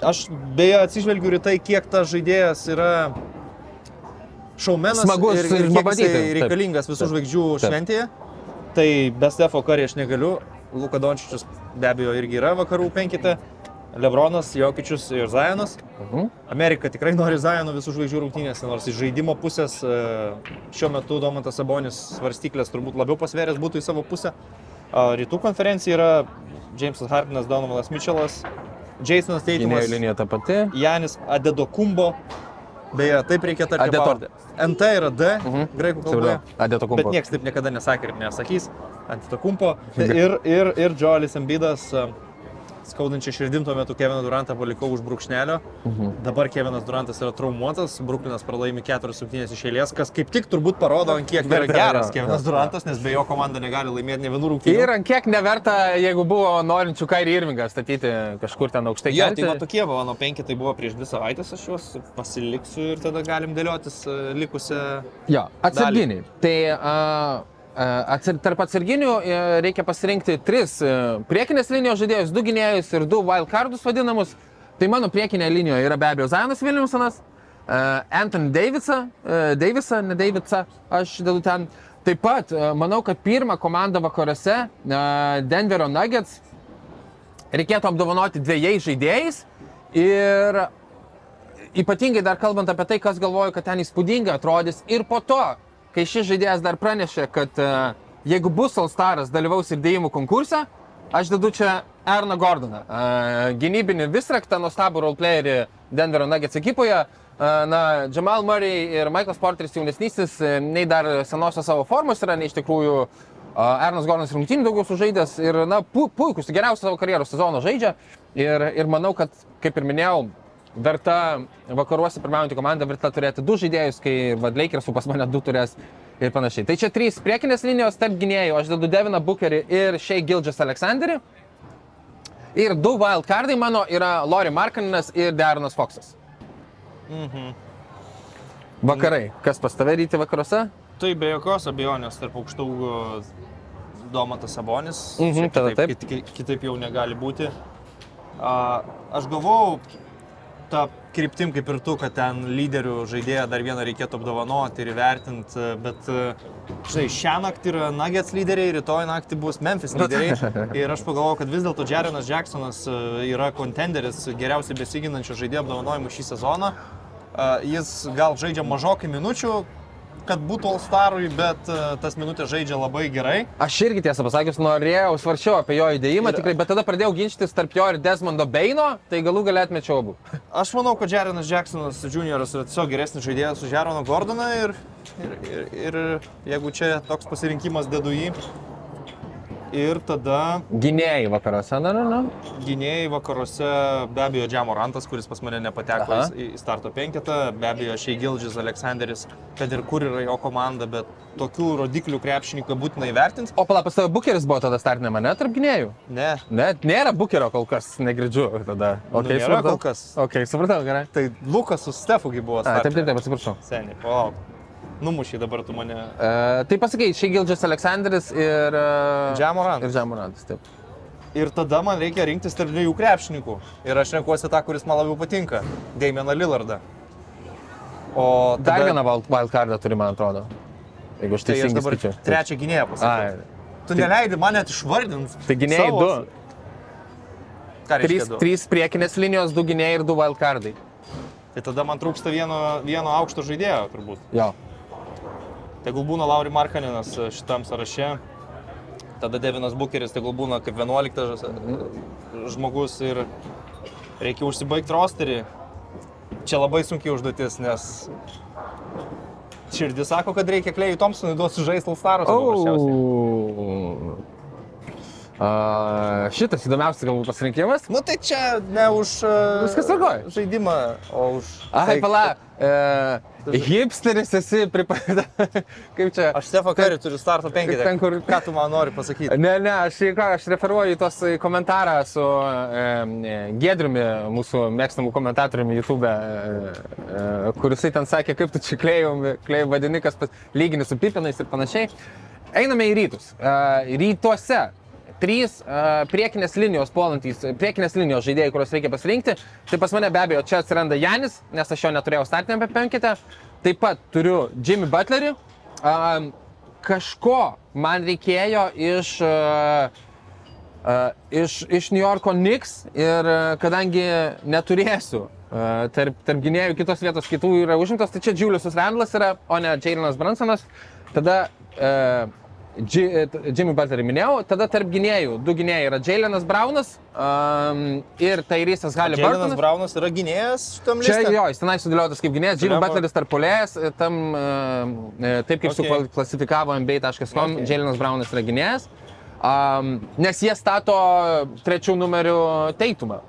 Aš beje atsižvelgiu ir tai, kiek tas žaidėjas yra šaumenas Smagus ir, ir kiek jisai Taip. reikalingas visų Taip. žvaigždžių Taip. šventėje. Tai be Stefo Kari aš negaliu. Luka Dončičius be abejo irgi yra vakarų penkite. Lebronas, Jokičius ir Zajanas. Mhm. Amerika tikrai nori Zajano visų žvaigždžių rungtynėse, nors iš žaidimo pusės e, šiuo metu Domantas Sabonis svarstyklės turbūt labiau pasvėręs būtų į savo pusę. Rytų konferencija yra Jamesas Hardinas, Donovanas Mitchellas, Jasonas Teitumas, Gynėjų linija ta pati. Janis Adedokumbo. Beje, taip reikia tarti Adeto. NT yra D, Mhm. graikų kalboje. Adėto Bet kumpo. niekas taip niekada nesakė ir nesakys. Antitokumpo. Ir, ir, ir Joelis Embidas. Skaudančiai širdim tuo metu Keviną Durantą palikau už brūkšnelio. Mhm. Dabar Kevinas Durantas yra traumuotas, Bruklinas pralaimi keturias rungtynės iš eilės, kas kaip tik turbūt parodo, ant kiek yra Vertė, geras Kevinas. Durantas, nes be jo komanda negali laimėti ne vienų rungtynių. Ir ant kiek neverta, jeigu buvo norinčių Kairį Irvingą statyti kažkur ten aukštai. Jo, tai man tokie buvo, mano penki tai buvo prieš dvi savaitės, aš juos pasiliksiu ir tada galim dėliotis e, likusią. Jo, atsarginiai. Tai atsar, tarp atsarginių e, reikia pasirinkti tris e, priekinės linijos žaidėjus, du gynėjus ir du wildcardus vadinamus. Tai mano priekinė linijoje yra be abejo Zainas Williamsonas, e, Anthony Davidsa, e, Davisa, ne Davidsa, aš dedu ten. Taip pat manau, kad pirmą komandą vakaruose, Denverio Nuggets, reikėtų apdovanoti dviejais žaidėjais ir ypatingai dar kalbant apie tai, kas galvoju, kad ten įspūdingai atrodys. Ir po to, kai šis žaidėjas dar pranešė, kad e, jeigu bus Alstaras dalyvaus ir dėjimų konkurse, aš dedu čia Erną Gordoną. Uh, gynybinį Visraktą, nuostabų roleplayerį Denverio Nuggets ekipoje. Uh, na, Jamal Murray ir Michaelas Porteris jaunesnysis, e, nei dar senosios savo formos yra, nei iš tikrųjų Ernas Gordonas rungtynių daugiau sužaidęs ir, na, pu puikus, geriausią savo karjeros sezoną žaidžia. Ir, ir manau, kad, kaip ir minėjau, verta vakaruose pirmiaujanti komanda, verta turėti du žaidėjus, kai Vadleikersų pas mane du turės ir panašiai. Tai čia trys priekinės linijos tarp gynėjų, aš dedu Deviną Bukerį ir Shea Gildžas Aleksanderį. Ir du wildcardai mano yra Lori Markaninas ir Deronas Foxas. Mhm. Vakarai, kas pas tave ryti vakaruose? Tai be jokios abejonės tarp aukštaugų Domatas Sabonis. Mhm, Čia tada kitaip, taip. kit- Kitaip jau negali būti. A, aš galvau tą kryptim kaip ir tu, kad ten lyderių žaidėją dar vieną reikėtų apdovanoti ir įvertinti, bet e, žinai, šią naktį yra Nuggets lyderiai, rytoj naktį bus Memphis lyderiai. Ir aš pagalvojau, kad vis dėlto Jarenas Jacksonas e, yra kontenderis geriausiai besiginančio žaidėjo apdovanojimų šį sezoną. A, Jis gal žaidžia mažokai minučių, kad būtų All-Starui, bet e, tas minutės žaidžia labai gerai. Aš irgi tiesą pasakius norėjau, svarčiau apie jo įdėjimą, Ir- tikrai, bet tada pradėjau ginčytis tarp jo ir Desmondo Beino, tai galų galę atmečiau abu. Aš manau, kad Jarenas Jacksonas Jr. yra tiesiog geresnis žaidėjas už Jaroną Gordoną ir, ir, ir, ir jeigu čia toks pasirinkimas dedu jį. Ir tada Gynėjai vakaruose, na, na, na. gynėjai vakaruose be abejo Džiamorantas, kuris pas mane nepateko Aha. į starto penketą, be abejo Šeigildžis Aleksanderis, kad ir kur yra jo komanda, bet tokių rodiklių krepšininką būtina įvertinti. O pala, pas tave Bukeris buvo tada startinė mane tarp gynėjų? Ne. Net nėra Bukerio kol kas, negirdžiu tada. Nu, Okay, nėra kol kas. Ok, supratau, gerai. Tai Lukas su Stefugi buvo. A, taip, taip, taip, atsiprašau. Seniai, palauk. Numušai dabar tu mane. Uh, tai pasakai, Šeigildžas Aleksanderis ir... Uh, Džiamorantas. Ir Džiamorantas, taip. Ir tada man reikia rinktis tarp dviejų krepšininkų. Ir aš renkuosi tą, kuris man labiau patinka - Damieną Lillardą. O tada, Dar vieną wild- wildcardą turi, man atrodo. Jeigu aš Tai teisingai dabar skaičiu. trečią gynėją pasakiau. Tu neleidi man net išvardinti. tai gynėjai savo- du. Trys, du? trys priekinės linijos, du gynėjai ir du wildcardai. Tai tada man trūksta vieno, vieno aukšto žaidėjo turbūt. Jo. Tegul būna Lauri Markaninas šitam sąraše. Tada Devinas Bukeris, tegul būna kaip 11 žas- žmogus ir reikia užsibaigti rosterį. Čia labai sunkiai užduotis, nes širdis sako, kad reikia Klejui Thompsonui duoti žaisti Alstaros. Oh. Uh, šitas įdomiausias galbūt pasirinkimas. Nu tai čia ne už uh, Viskas tvarkoj. žaidimą, o už... Ai, tai, pala. Uh, hipsteris esi pripažinta. Kaip čia? Aš Stefą Karį turiu starto penketę. Ten, kur- Ką tu man nori pasakyti? Ne, ne, aš, ką, aš referuoju į tos komentarą su e, Gedriumi, mūsų mėgstamų komentatoriumi YouTube, e, e, kuris ten sakė, kaip tu čia klėjum, klėjum vadini, kas lygini su pipinais ir panašiai. Einame į rytus. E, rytuose trys e, priekinės linijos puolantys, priekinės linijos žaidėjai, kuriuos reikia pasirinkti. Tai pas mane be abejo čia atsiranda Janis, nes aš jo neturėjau startinėme penkete. Taip pat turiu Jimmy Butlerį. Um, kažko man reikėjo iš, uh, uh, iš, iš New Yorko Knicks ir uh, kadangi neturėsiu uh, tarp, tarp gynėjų kitos vietos kitų yra užimtos, tai čia Julius Randlas yra, o ne Jailenas Bransonas. Tada uh, Jimmy Butlerį minėjau, tada tarp gynėjų, du gynėjai yra Jailenas Braunas um, ir Tairysas Jailenas Haliburtonas. Braunas yra gynėjas šitam Čia liste? jo, jis tenai sudėliotas kaip gynėjas, Jimmy. Butleris tarp polėjas, tam, e, taip kaip Okay. suklasifikavo NBA.com, Okay. okay. Jailenas Braunas yra gynėjas, um, nes jie stato trečių numerių teitumą.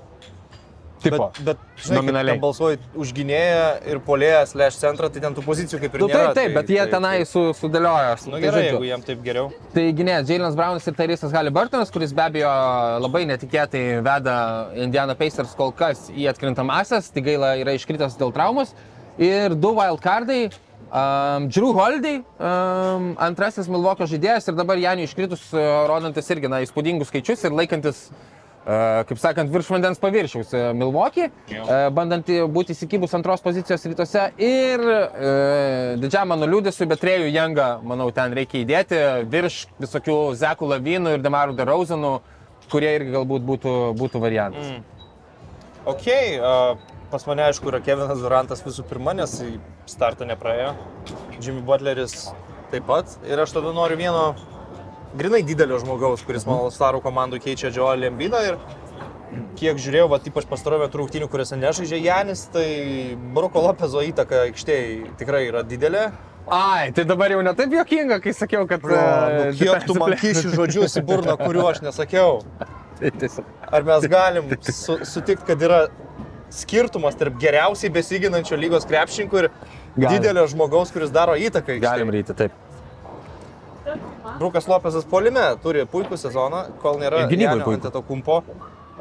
Tipo. Bet, bet žinai, Nominaliai. kai balsuoji už gynėją ir polėją slash centrą, tai ten tų pozicijų kaip ir Nu, nėra. taip, taip, bet jie tenai su, sudėliojo. Na Tai nu, gerai, žodžiu. jeigu jiem taip geriau. Tai gynėjas Jailenas Braunas ir Tairysas Haliburtonas, kuris be abejo labai netikėtai veda Indiana Pacers kol kas į atkrintamasias, tai gaila yra iškritęs dėl traumos. Ir du wildcardai. Um, Drew Holiday, um, antrasis Milvokio žaidėjas ir dabar Janį iškritus, uh, rodantis irgi na, įspūdingus skaičius ir laikantis, uh, kaip sakant, virš vandens paviršiaus Milvokį, bandant būti įsikibus antros pozicijos rytuose ir uh, didžiam mano liūdėsiu, bet Trejų Jangą, manau, ten reikia įdėti virš visokių Zekų Lavinų ir Demarų Derauzenų, kurie irgi galbūt būtų, būtų variantas. Mm. Ok, uh, pas mane aišku yra Kevinas Durantas visų pirma, nes į startą nepraėjo. Jimmy Butleris taip pat. Ir aš tada noriu vieno grinai didelio žmogaus, kuris Mhm. mano starų komandų keičia Joel Embidą ir kiek žiūrėjau, va, ypač pastarojo metų rungtynių, kuriuose nežaidžia Janis, tai Bruko Lopezo įtaka aikštėje tikrai yra didelė. Ai, tai dabar jau netaip jokinga, kai sakiau, kad... Bro, nu, e, kiek tu man kiši žodžius į burną, kuriuo aš nesakiau. Tiesiog. Ar mes galim su, sutikti, kad yra skirtumas tarp geriausiai besiginančio lygos krepšininkų ir Galim. didelio žmogaus, kuris daro įtaką. Galim ryti, taip. Brukas Lopesas polime turi puikų sezoną, kol nėra to kumpo.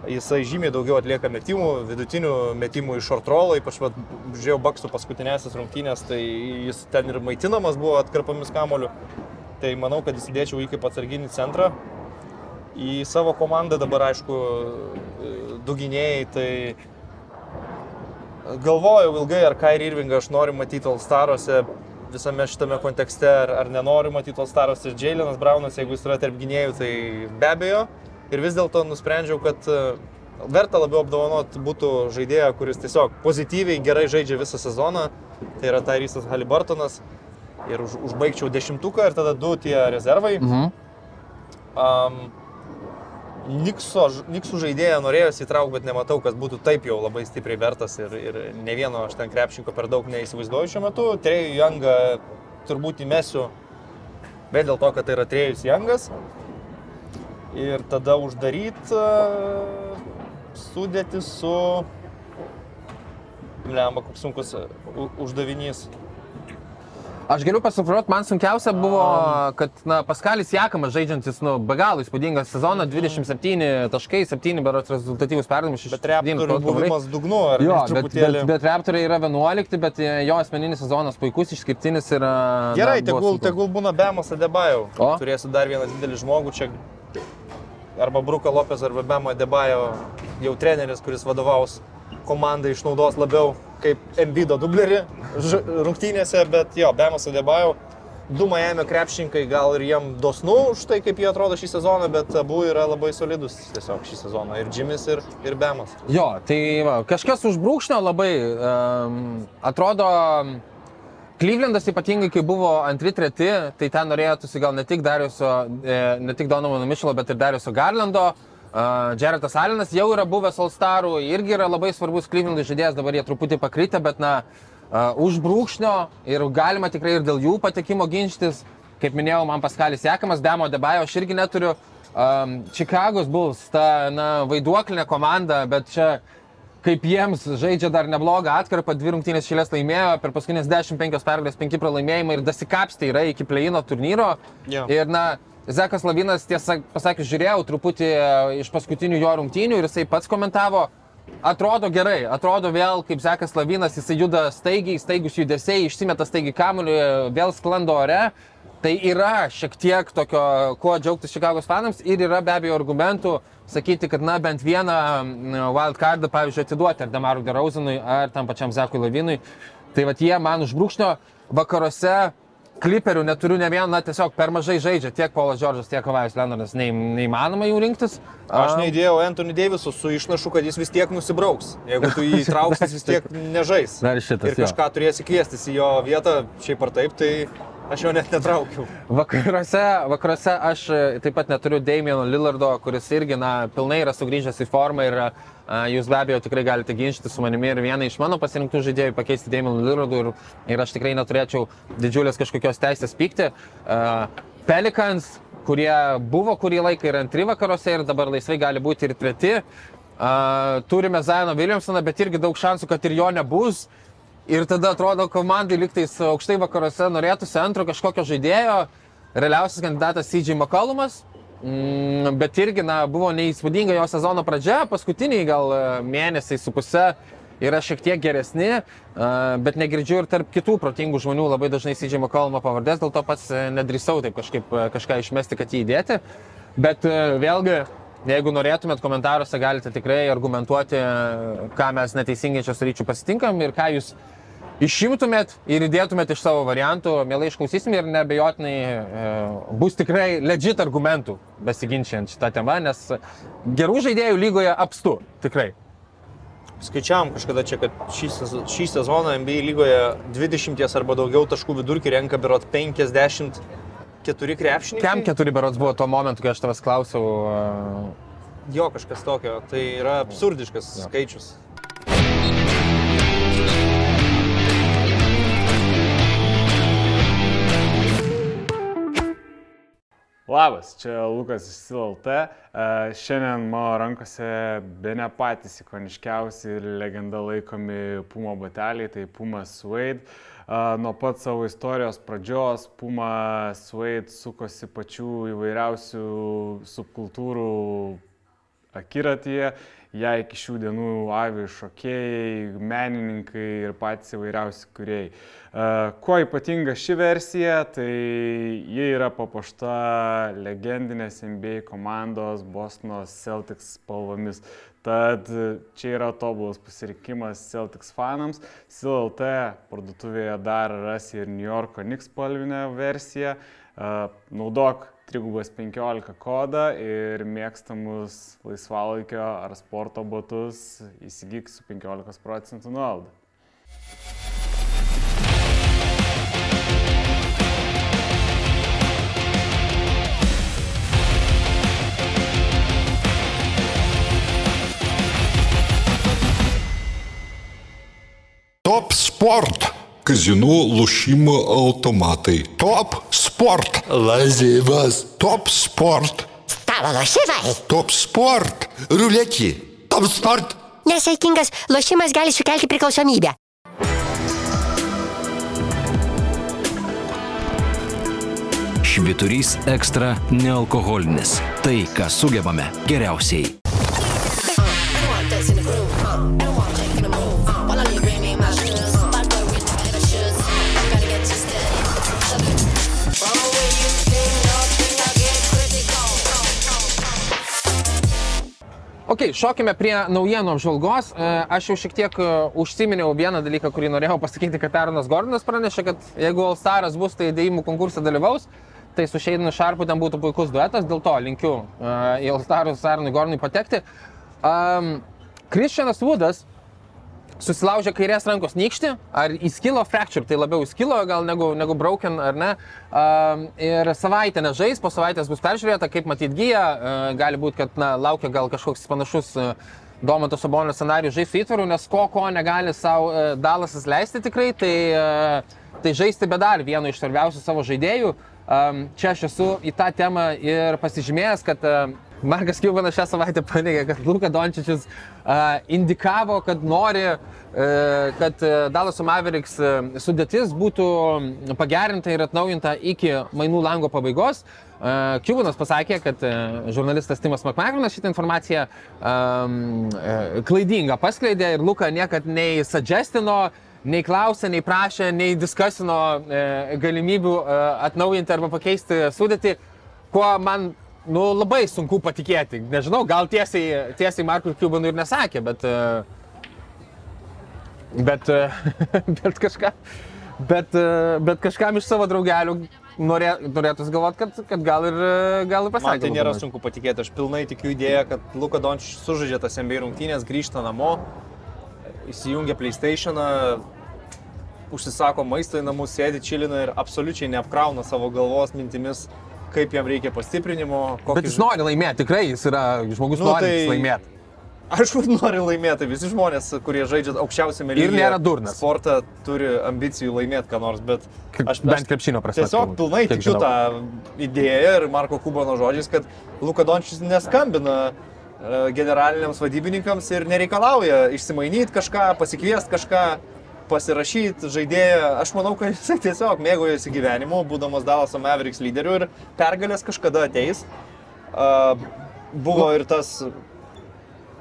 Jisai žymiai daugiau atlieka metimų, vidutinių metimų iš šortrolo, ypač vat, žiūrėjau Baksų paskutinėsias rungtynės, tai jis ten ir maitinamas buvo atkarpomis kamoliu. Tai manau, kad įsidėčiau jį kaip atsarginį centrą. Į savo komandą dabar, aišku, du gynėjai, tai galvojau ilgai, ar Kairi Irvingą aš noriu matyti Alstaruose visame šitame kontekste, ar, ar nenoriu matyti Alstaruose ir Jailenas Braunas, jeigu jis yra tarp gynėjų, tai be abejo. Ir vis dėlto nusprendžiau, kad e, verta labiau apdovanoti būtų žaidėją, kuris tiesiog pozityviai gerai žaidžia visą sezoną. Tai yra Tyrysas Halibartonas. Ir už, užbaigčiau dešimtuką ir tada du tie rezervai. Mhm. Um, Nikso, Niksų žaidėją norėjau įtraukti, bet nematau, kas būtų taip jau labai stipriai vertas ir, ir ne vieno aš ten krepšinko per daug neįsivaizduoju šiuo metu. Trejų Jangą turbūt įmesiu, bet dėl to, kad tai yra Trejus Jangas. Ir tada uždaryti sudėti su... Lemba, koks sunkus e, uždavinys. Aš galiu pasufruoti, man sunkiausia buvo, kad na, Paskalis Jakamas žaidžiantis, nu, be galo įspūdingą sezoną, 27 taškai, 7 berots rezultatyvus perdavimas, Bet reptorių buvimas dugnu, ar Jo, ne, bet, bet, truputėlį. bet Raptorai yra 11, bet e, jo asmeninis sezonas puikus, išskirtinis ir... Gerai, na, tegul, tegul būna Bemas Adebajo. O? Turėsiu dar vieną didelį žmogų čia. Arba Bruka Lopez, arba Bemo Adebajo, jau treneris, kuris vadovaus komandai, išnaudos labiau kaip Embido dublerį rungtynėse, bet jo, Bemas Adebajo. Du Miami krepšininkai gal ir jiem dosnu už tai, kaip jie atrodo šį sezoną, bet abu yra labai solidus tiesiog šį sezoną. Ir Jimis, ir, ir Bemas. Jo, tai va, kažkas užbrūkšnio labai um, atrodo. Klyvlendas ypatingai, kai buvo antri, treti, tai ten norėtųsi gal ne tik, Dariuso, e, ne tik Donovano Mišelo, bet ir Dariuso Garlando. Uh, Jaretas Alinas jau yra buvęs All Starų, irgi yra labai svarbus Klyvlendų žaidėjas, dabar jie truputį pakrytę, bet na, uh, už brūkšnio ir galima tikrai ir dėl jų patekimo ginčytis. Kaip minėjau, man Paskalis Sekamas, Demo Debajo, aš irgi neturiu um, Čikagos Bulls, ta na, vaiduoklinė komanda, bet čia kaip jiems žaidžia dar neblogą atkarpą, dvi rungtynės šilės laimėjo, per paskutinės 15 pergalės 5 pralaimėjimai ir dasikapstė yra iki pleino turnyro. Jo. Ir na, Zekas Lavinas, tiesą pasakius, žiūrėjau truputį e, iš paskutinių jo rungtynių ir jisai pats komentavo, atrodo gerai, atrodo vėl kaip Zekas Lavinas, jisai juda staigiai, staigus judesiai, išsimeta staigiai kamuolį, vėl sklando ore. Tai yra šiek tiek tokio, kuo džiaugtis Čikagos fanams ir yra be abejo argumentų sakyti, kad na bent vieną wildcardą, pavyzdžiui, atiduoti ar Damarui Derauzinui, ar tam pačiam Zekui Lavinui. Tai va jie man užbrūkšnio vakaruose kliperių neturiu ne vieną, na tiesiog per mažai žaidžia tiek Paulas Džordžas, tiek Kavajus Leonardas, nei, neįmanoma jų rinktis. Aš neįdėjau Anthony Daviso su išnašu, kad jis vis tiek nusibrauks. Jeigu tu jį įtrauksi, jis vis tiek nežais. Dar šitas, Ir jo. kažką turėsi kviestis į jo vietą, šiaip ar taip, tai aš jo net netraukiau. Vakaruose, vakaruose aš e, taip pat neturiu Damieno Lillardo, kuris irgi na, pilnai yra sugrįžęs į formą ir a, jūs be abejo tikrai galite ginčyti su manimi ir vieną iš mano pasirinktų žaidėjų pakeisti Damieno Lillardu ir, ir aš tikrai neturėčiau didžiulės kažkokios teisės pykti. Pelikans, kurie buvo kurį laiką ir antri vakaruose ir dabar laisvai gali būti ir treti. Turime Zaino Williamsoną, bet irgi daug šansų, kad ir jo nebus. Ir tada atrodo, komandai liktais aukštai vakaruose norėtųsi antro kažkokio žaidėjo. Realiausias kandidatas CJ McCollumas. Mm, bet irgi, na, buvo neįspūdinga jo sezono pradžia, paskutiniai gal e, mėnesiai su puse yra šiek tiek geresni, e, bet negirdžiu ir tarp kitų protingų žmonių labai dažnai CJ McCollumo pavardės, dėl to pats e, nedrįsau taip kažkaip kažką išmesti, kad jį įdėti. Bet vėlgi, jeigu norėtumėt komentaruose, galite tikrai argumentuoti, ką mes neteisingai čia su ryčiu pasitinkam ir ką jūs išimtumėt ir įdėtumėt iš savo variantų, mielai išklausysim ir nebejotinai e, bus tikrai legit argumentų besiginčiant šitą temą, nes gerų žaidėjų lygoje apstu, tikrai. Skaičiavam kažkada čia, kad šį, šį sezoną NBA lygoje 20 arba daugiau taškų vidurkį renka birot 54 keturi krepšininkai. Kem keturi berots buvo tuo momentu, kai aš tavęs klausiau. e, Jo, kažkas tokio. Tai yra absurdiškas ja. skaičius. Labas, čia Lukas iš SILT. E, Šiandien mano rankose be ne patys ikoniškiausi ir legenda laikomi Puma bateliai, tai Puma Suede. E, Nuo pat savo istorijos pradžios Puma Suede sukosi pačių įvairiausių subkultūrų akiratyje. Ja iki šių dienų avi šokėjai, menininkai ir patys įvairiausi kuriejai. E, Kuo ypatinga ši versija, tai ji yra papuošta legendinės NBA komandos Bostono Celtics spalvomis. Tad čia yra tobulas pasirinkimas Celtics fanams. CLT parduotuvėje dar rasi ir New Yorko Knicks spalvinę versiją. E, Naudok trigubas 15 kodą ir mėgstamus laisvalaikio ar sporto batus įsigyk su 15 procentų nuolaidą. Top sport. Kazinų lošimo automatai. Top sport. Lazivas. Top sport. Stalo lošimai. Top sport. Ruletį. Top sport. Nesaikingas lošimas gali sukelti priklausomybę. Šviturys ekstra nealkoholinis. Tai, ką sugebame geriausiai. Ok, šokime prie naujienų apžvalgos. E, Aš jau šiek tiek e, užsiminiau vieną dalyką, kurį norėjau pasakyti, kad Aronas Gordonas pranešė, kad jeigu Alstaras bus, tai dėjimų konkursą dalyvaus. Tai su Šeidinu Šarpu ten būtų puikus duetas, dėl to linkiu e, į Alstarus Aronui Gordonui patekti. Um, Christianas Woodas susilaužė kairės rankos nykštį, ar įskilo fracture, tai labiau įskilo gal negu, negu broken, ar ne. Um, ir savaitę nežais, po savaitės bus peržiūrėta, kaip matyt gyja, uh, gali būti, kad na, laukia gal kažkoks panašus uh, Domanto Sabonio scenarijus žais su įtvaru, nes ko ko negali savo uh, Dalasas leisti tikrai, tai, uh, tai žaisti be dar vieno iš svarbiausių savo žaidėjų. Um, čia aš esu į tą temą ir pasižymėjęs, kad uh, Markas Kiubanas šią savaitę paneigė, kad Luka Dončičius uh, indikavo, kad nori, uh, kad uh, Dalaso Mavericks uh, sudėtis būtų pagerinta ir atnaujinta iki mainų lango pabaigos. Uh, Kiubanas pasakė, kad uh, žurnalistas Timas Makmakrinas šitą informaciją um, uh, klaidingą paskleidė ir Luka niekad nei suggestino, nei klausė, nei prašė, nei diskasino e, galimybių e, atnaujinti arba pakeisti sudėtį, kuo man nu, labai sunku patikėti. Nežinau, gal tiesiai, tiesiai Markui Kubanui ir nesakė, bet, e, bet, e, bet, kažką, bet, e, bet kažkam iš savo draugelių norė, norėtųsi galvoti, kad, kad gal ir, gal ir pasakė. Man tai nėra Luka sunku patikėti, aš pilnai tikiu idėją, kad Luka Dončius sužaidžia tas NBA rungtynės, grįžta namo, įsijungia PlayStationą, užsisako maistą į namus, sėdi čilina ir absoliučiai neapkrauna savo galvos mintimis, kaip jam reikia pastiprinimo. kokį Bet jis nori laimėti, tikrai jis yra žmogus Nu, norintis tai- laimėti. Aišku, nori laimėti. Visi žmonės, kurie žaidžia aukščiausiame Ir lygyje. nėra durnas. Sportą turi ambicijų laimėti ką nors, bet aš, bent krepšinio prasme, Tiesiog pilnai tikiu tą idėją ir Marko Kubano žodžiais, kad Luka Dončius neskambina e, generaliniams vadybininkams ir nereikalauja išsimainyti kažką, pasikviesti kažką, pasirašyti žaidėją. Aš manau, kad jisai tiesiog mėgaujasi gyvenimu, būdamas Dalaso Mavericks lyderiu ir pergalės kažkada ateis. Uh, buvo ir tas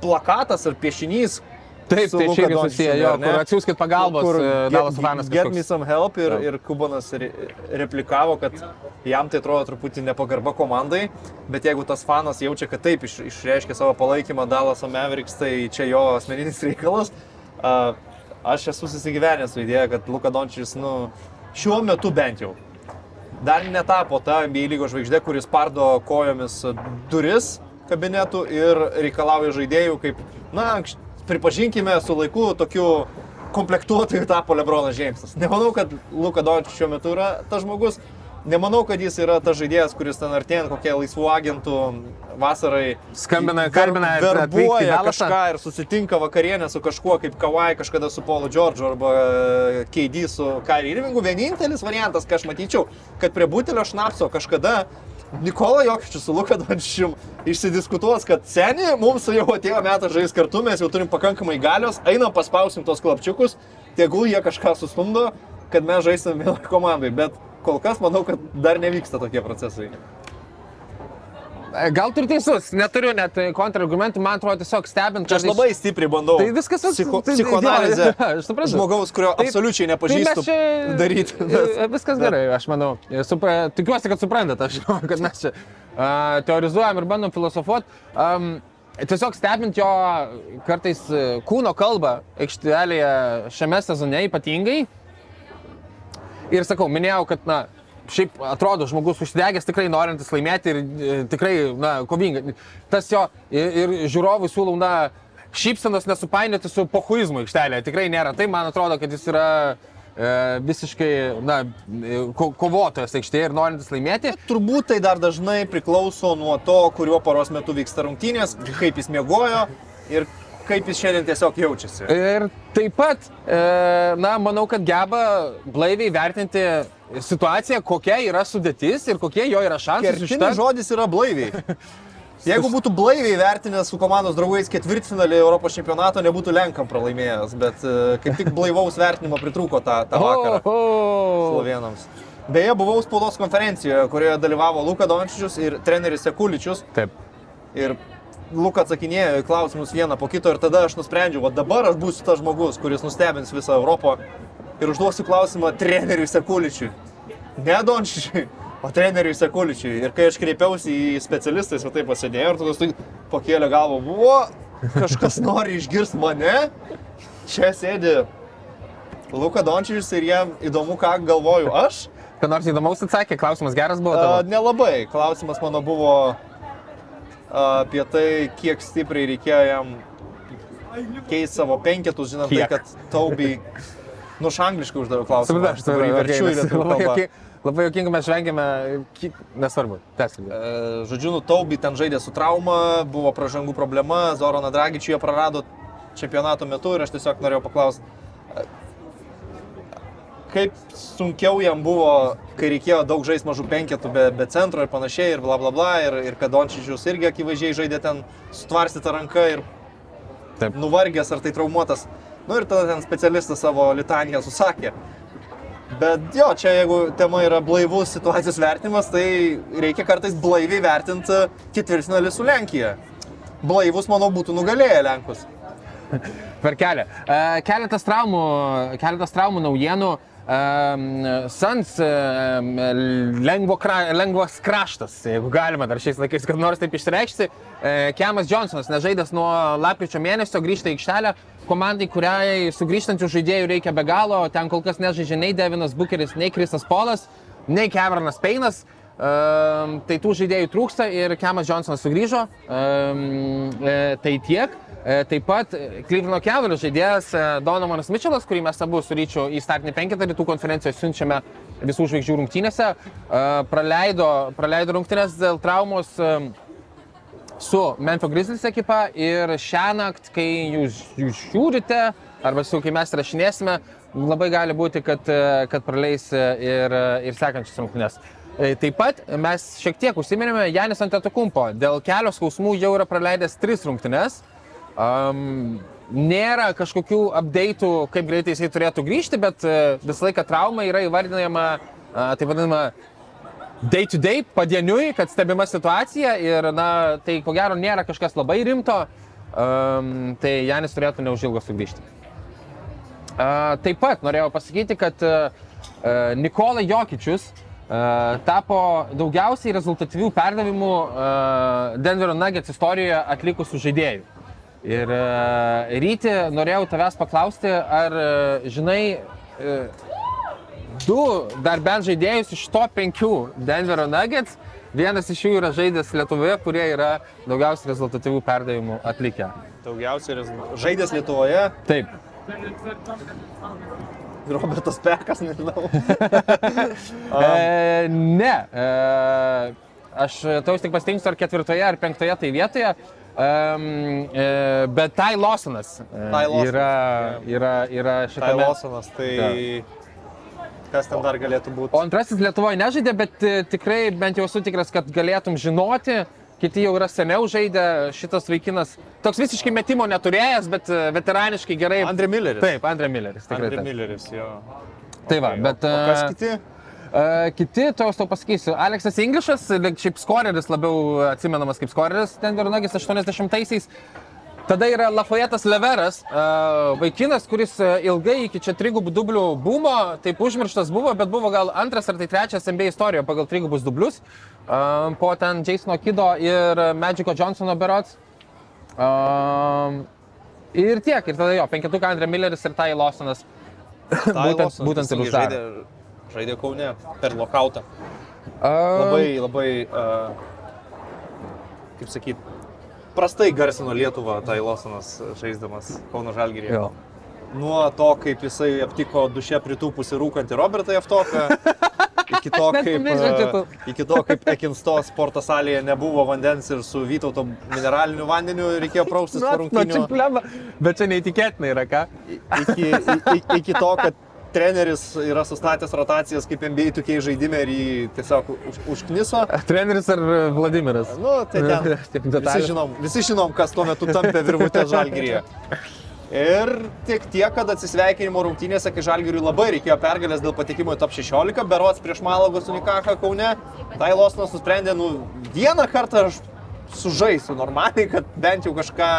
plakatas ar piešinys. Taip, tai čia irgi susiję, jo, kur atsiųskit pagalbos, Kur e, get- Dallas fanas Get me some help ir, ir Kubanas re, replikavo, kad jam tai atrodo truputį nepagarba komandai, bet jeigu tas fanas jaučia, kad taip iš, išreiškia savo palaikymą Dallas Mavericks, tai čia jo asmeninis reikalas. Uh, aš esu susigyvenęs su idėja, kad Luka Dončius, nu, šiuo metu bent jau, dar netapo ta NBA lygos žvaigždė, kuris pardo kojomis duris kabinetų ir reikalauja žaidėjų, kaip, na, pripažinkime, su laiku tokiu komplektuotojų tapo Lebronas Džeimsas. Nemanau, kad Luka Dončius šiuo metu yra tas žmogus. Nemanau, kad jis yra tas žaidėjas, kuris ten artėjant kokie laisvų agentų vasarai Skambina- ver- atvykti į verbuoja kažką ir susitinka vakarienę su kažkuo kaip Kawai, kažkada su Paulu Džordžu arba e, KD su Kairi Irvingu. Vienintelis variantas, ką aš matyčiau, kad prie butelio šnapso kažkada Nikola Jokičius su Luka Dončium išsidiskutuos, kad seniai mums jau atėjo metas žais kartu, mes jau turim pakankamai galios, einam paspausim tos klapčiukus, tegul jie kažką sustumdo, kad mes žaisim vieną komandai. Bet kol kas manau, kad dar nevyksta tokie procesai. E, Gal turi teisus, neturiu net kontrargumentų, man atrodo tiesiog stebint. Čia aš labai stipriai bandau. Tai viskas psicho, tai- psichoanalizę. jo, aš suprantu. Žmogaus, kurio Tai- absoliučiai Tai nepažįstu. mes čia daryti. E, Viskas gerai, aš manau. E, Supra, tikiuosi, kad suprantate, aš žinau, kad mes čia uh, teorizuojam ir bandom filosofuoti. Um, tiesiog stebint jo kartais kūno kalbą aikštelėje šiame sezone ypatingai. Ir sakau, minėjau, kad, na, šiaip atrodo žmogus užsidegęs, tikrai norintis laimėti ir e, tikrai, na, kovinga. Tas jo ir, ir žiūrovui siūlau, na, šypsenos nesupainioti su pohuizmu aikštelėje. Tikrai nėra. Tai man atrodo, kad jis yra e, visiškai, na, e, ko, kovotojas aikštėje ir norintis laimėti. Turbūt tai dar dažnai priklauso nuo to, kuriuo paros metu vyksta rungtynės, kaip jis miegojo ir kaip jis šiandien tiesiog jaučiasi. Ir taip pat, e, na, manau, kad geba blaiviai vertinti situaciją, kokia yra sudėtis ir kokie jo yra šansai. su Kertinis šita- žodis yra blaiviai. Jeigu būtų blaiviai vertinęs su komandos draugais ketvirtfinalį Europos čempionato, nebūtų Lenkam pralaimėjęs, bet e, kaip tik blaivaus vertinimo pritrūko tą, tą vakarą O, o. slovenams. Beje, buvau spaudos konferencijoje, kurioje dalyvavo Luka Dončičius ir treneris Sekuličius. Taip. Ir Luka atsakinėjo į klausimus vieną po kito ir tada aš nusprendžiau, o dabar aš būsiu tas žmogus, kuris nustebins visą Europą ir užduosiu klausimą treneriui Sekuličiui. Ne Dončičiui, o treneriui Sekuličiui. Ir kai aš kreipiausi į specialistą, jis taip pasėdėjo ir tada pakėlė galvą, buvo, kažkas nori išgirsti mane. Čia sėdi Luka Dončičius ir jam įdomu, ką galvoju aš. Ką nors įdomaus atsakė, klausimas geras buvo A, tavo. nelabai. Klausimas mano buvo a, apie tai, kiek stipriai reikėjo jam keisti savo penketus, žinant Kiek? tai, kad Taubi, nu, angliškai uždaviau klausimą. Aš dabar jį supratau, verčiu okay, į lietuvių labai kalbą. Labai jokinga, mes žvengiame, ki- nesvarbu, tęskime. Žodžiu, nu, Taubi ten žaidė su trauma, buvo pražangų problema, Zoroną Dragičių jie prarado čempionato metu ir aš tiesiog norėjau paklausti, kaip sunkiau jam buvo, kai reikėjo daug žaisti mažų penketų be, be centro ir panašiai ir bla bla bla, ir, ir kad Dončičius irgi akivaizdžiai žaidė ten sutvarstytą ranką ir Taip. nuvargęs ar tai traumuotas. Nu ir tada ten specialistas savo litaniją susakė. Bet jo, čia jeigu tema yra blaivus situacijos vertinimas, tai reikia kartais blaiviai vertinti ketvirtfinalį su Lenkija. Blaivus, manau, būtų nugalėję Lenkus. Per kelią. E, Keletas traumų, keletas traumų naujienų. Um, Sans um, lengvo lengvas kraštas, jeigu galima dar šiais laikais, kad nors taip išreikšti. E, Kemas Johnsonas, nežaidęs nuo lapkričio mėnesio, grįžta į aikštelę. Komandai, kuriai sugrįžtančių žaidėjų reikia be galo, ten kol kas nežaidžia nei Devinas Bucheris, nei Krisas Polas, nei Cameronas Peinas. Um, tai tų žaidėjų trūksta ir Kemas Johnsonas sugrįžo. Um, e, tai tiek. E, Taip pat Klyvino Cavaliers žaidėjas e, Donovanas Mitčelas, kurį mes abu su Ryčiu į startinį penketą rytų konferencijoje siunčiame visų žvaigždžių rungtynėse, e, praleido, praleido rungtynės dėl traumos e, su Memphis Grizzlies ekipa ir šią naktį, kai jūs, jūs žiūrite, arba su, kai mes rašinėsime, labai gali būti, kad, e, kad praleis e, ir, ir sekančias rungtynės. E, Taip pat mes šiek tiek užsiminėme Janis Antetokumpo. Dėl kelios skausmų jau yra praleidęs tris rungtynės. Um, nėra kažkokių update'ų, kaip greitai jisai turėtų grįžti, bet uh, visą laiką trauma yra įvardinama, taip vadinama, day to day, padieniui, kad stebima situacija ir, na, tai ko gero nėra kažkas labai rimto, um, tai Janis turėtų neužilgo sugrįžti. Uh, taip pat norėjau pasakyti, kad uh, Nikola Jokičius uh, tapo daugiausiai rezultatyvių perdavimų uh, Denverio Nuggets istorijoje atlikusių žaidėjų. Ir uh, ryti norėjau tavęs paklausti, ar uh, žinai uh, du dar bent žaidėjus iš to penkių Denverio Nuggets, vienas iš jų yra žaidęs Lietuvoje, kurie yra daugiausiai rezultatyvių perdavimų atlikę. Daugiausiai rezultatų. Žaidęs Lietuvoje. Taip. Robertas Pekas, nežinau. E, ne. E, aš tau tik pasitinksiu ar ketvirtoje, ar penktoje tai vietoje. Um, e, bet Tai Lawsonas e, Tai Lawsonas, yra, yra, yra Tai šitame. Losonas, tai kas ten dar galėtų būti? O antrasis Lietuvoje nežaidė, bet e, tikrai bent jau esu tikras, kad galėtum žinoti. Kiti jau yra seniau žaidę, šitas vaikinas toks visiškai metimo neturėjęs, bet e, veteraniškai gerai. Andre Milleris. Taip, Andrė Milleris. Taip. Milleris, jo. Tai va, Okay, bet... o, o kas kiti? Uh, kiti, to aš tau pasakysiu. Aleksas Inglišas, šiaip skoreris labiau atsimenamas kaip skoreris, ten Vernagis 80-aisiais. Tada yra Lafayetas Leveras, uh, vaikinas, kuris e, ilgai iki čia trigubų dublių buvo, taip užmirštas buvo, bet buvo gal antras ar tai trečias NBA istorijoje pagal trigubus dublius. Po ten Jasono Kido ir Magico Johnsono berots. Ir tiek, ir tada jo, penketuką Andrė Milleris ir Tai Lawsonas. Tai būtent- būtent ir uždarė. Žaidė, Kaune per lokautą. Uh, Labai, labai, uh, kaip sakyt, prastai garsino Lietuvą Tai Losonas žaisdamas Kauno Žalgirį. Nuo to, kaip jisai aptiko duše pritūpusi rūkantį Robertą Jeftoką, iki to, kaip, iki to, kaip Ekinsto sporto salėje nebuvo vandens ir su Vytauto mineraliniu vandeniu reikėjo praustis po rungtynių. bet čia neįtikėtina yra, ką? iki, iki, iki to, kad treneris yra sustatęs rotacijas kaip NBA tokiai žaidime ir jį tiesiog už, užkniso. Treneris ar Vladimiras? Nu, tai ten. Visi žinom, visi žinom, kas tuo metu tampė virvutę žalgyrėje. Ir tik tiek, kad atsisveikinimo rungtynėse, kai žalgyriui labai reikėjo pergalės dėl patekimo į top 16, berots prieš Malagos Unikaką Kaune, Tai Losnas nusprendė, nu, vieną kartą aš sužaisiu normaliai, kad bent jau kažką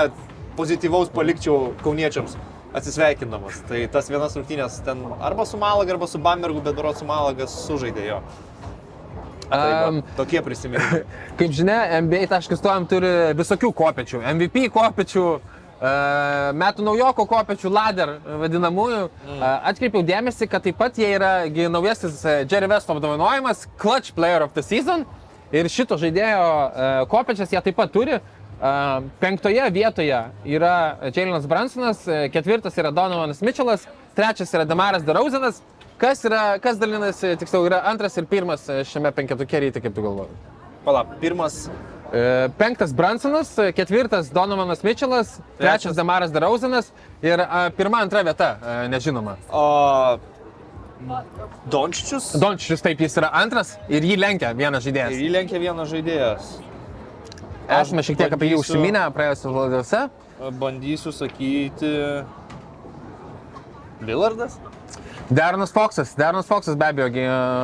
pozityvaus palikčiau kauniečiams atsisveikindamas. Tai tas vienas rungtynės ten arba su Malaga, arba su Bambergu, bet berots su Malagas sužaidė jo. Tai va, Um, tokie prisiminimai. kaip žinia, NBA.com turi visokių kopečių. MVP kopečių, e, metų naujoko kopečių, ladder vadinamųjų. Mm. Atkreipiau dėmesį, kad taip pat jie yra naujasis e, Jerry West apdovanojimas Clutch Player of the Season. Ir šito žaidėjo e, kopečias jie taip pat turi. E, Penktoje vietoje yra Jalinas Bransonas, e, ketvirtas yra Donovanas Mitchellas, trečias yra Damaras Darauzinas. Kas, yra, kas dalinasi, tiksliau, yra antras ir pirmas e, šiame penketuke ryti, kaip tu galvoji? Palauk, pirmas E, Penktas Bransonas, e, ketvirtas Donovanas Mitchellas, trečias Trečias. Damaras Darauzinas ir a, pirma, antra vieta e, nežinoma. O Dončičius. Dončius taip jis yra antras ir jį lenkia vienas Ir žaidėjas. jį lenkė vienas žaidėjas. Esame šiek tiek apie jį bandysiu- užsiminę praėjusios laidose. Bandysiu sakyti. Lillardas? Deronas Foksas, Deronas Foksas be abejo,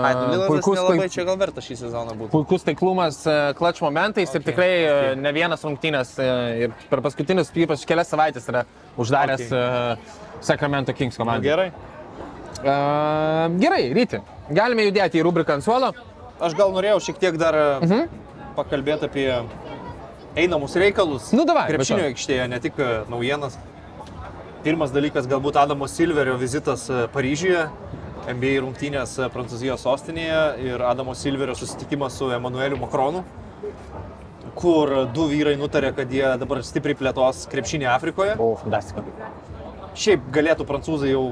Ai, nu, e, puikus, nelabai puikus, čia gal verta šį sezoną būtų. puikus taiklumas klač momentais okay, ir tikrai okay. okay. ne vienas rungtynės e, ir per paskutinius, ypač kelias savaitės yra uždaręs Okay. Sacramento Kings Na, komandą. gerai. Uh, gerai, ryti. Galime judėti į rubriką ant suolo. Aš gal norėjau šiek tiek dar Mhm. pakalbėti apie einamus reikalus. Nu, davai, Krepšinio aikštėje, ne tik e, naujienas. Pirmas dalykas galbūt Adamo Silverio vizitas e, Paryžiuje, NBA rungtynės e, Prancūzijos sostinėje ir Adamo Silverio susitikimas su Emanueliu Makronu, kur du vyrai nutarė, kad jie dabar stipriai plėtos krepšinį Afrikoje. O, fantastika. Šiaip galėtų prancūzai jau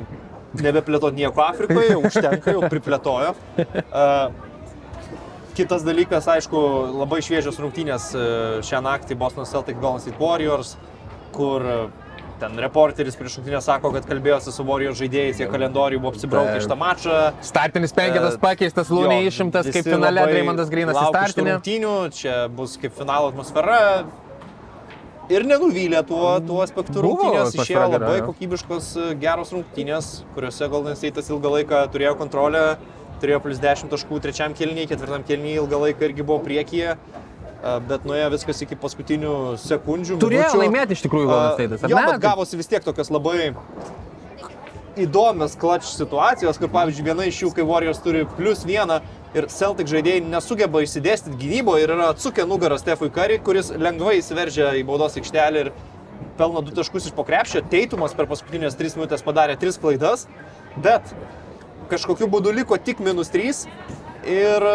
nebeplėtoti nieko Afrikoje, užtenka, jau priplėtojo. Uh, Kitas dalykas, aišku, labai šviežios rungtynės e, šią naktį Boston Celtic Golden State Warriors, kur e, ten reporteris prieš rungtynę sako, kad kalbėjosi su Warriors žaidėjais, jie kalendorių buvo apsibraukę Taip. šitą mačą. Startinis penketas E, pakeistas, Lūnė išimtas, kaip finale labai Dreimondas Grinas į startinį. Rungtynių, čia bus kaip finalo atmosfera. Ir nenuvylė tuo, tuo aspektu Buvo rungtynės, išėjo labai kokybiškos geros rungtynės, kuriuose Golden State'as ilgą laiką turėjo kontrolę, turėjo plus 10 taškų trečiam kelnyje, ketvirtam kelnyje ilgą laiką irgi buvo priekyje, bet nuėjo viskas iki paskutinių sekundžių. Turėjo minučių. laimėti iš tikrųjų Golden State'as, Jo, bet gavosi vis tiek tokios labai įdomios klač situacijos, kur pavyzdžiui viena iš jų, kai Warriors turi plus vieną ir Celtic žaidėjai nesugeba išsidėstyti gynyboje ir yra atsukę nugarą Stefui Kari, kuris lengvai įsiveržia į baudos aikštelę ir pelno du taškus iš pokrepšio. Teitumas per paskutinės tris minutės padarė tris klaidas, bet kažkokiu būdu liko tik minus trys. Ir e,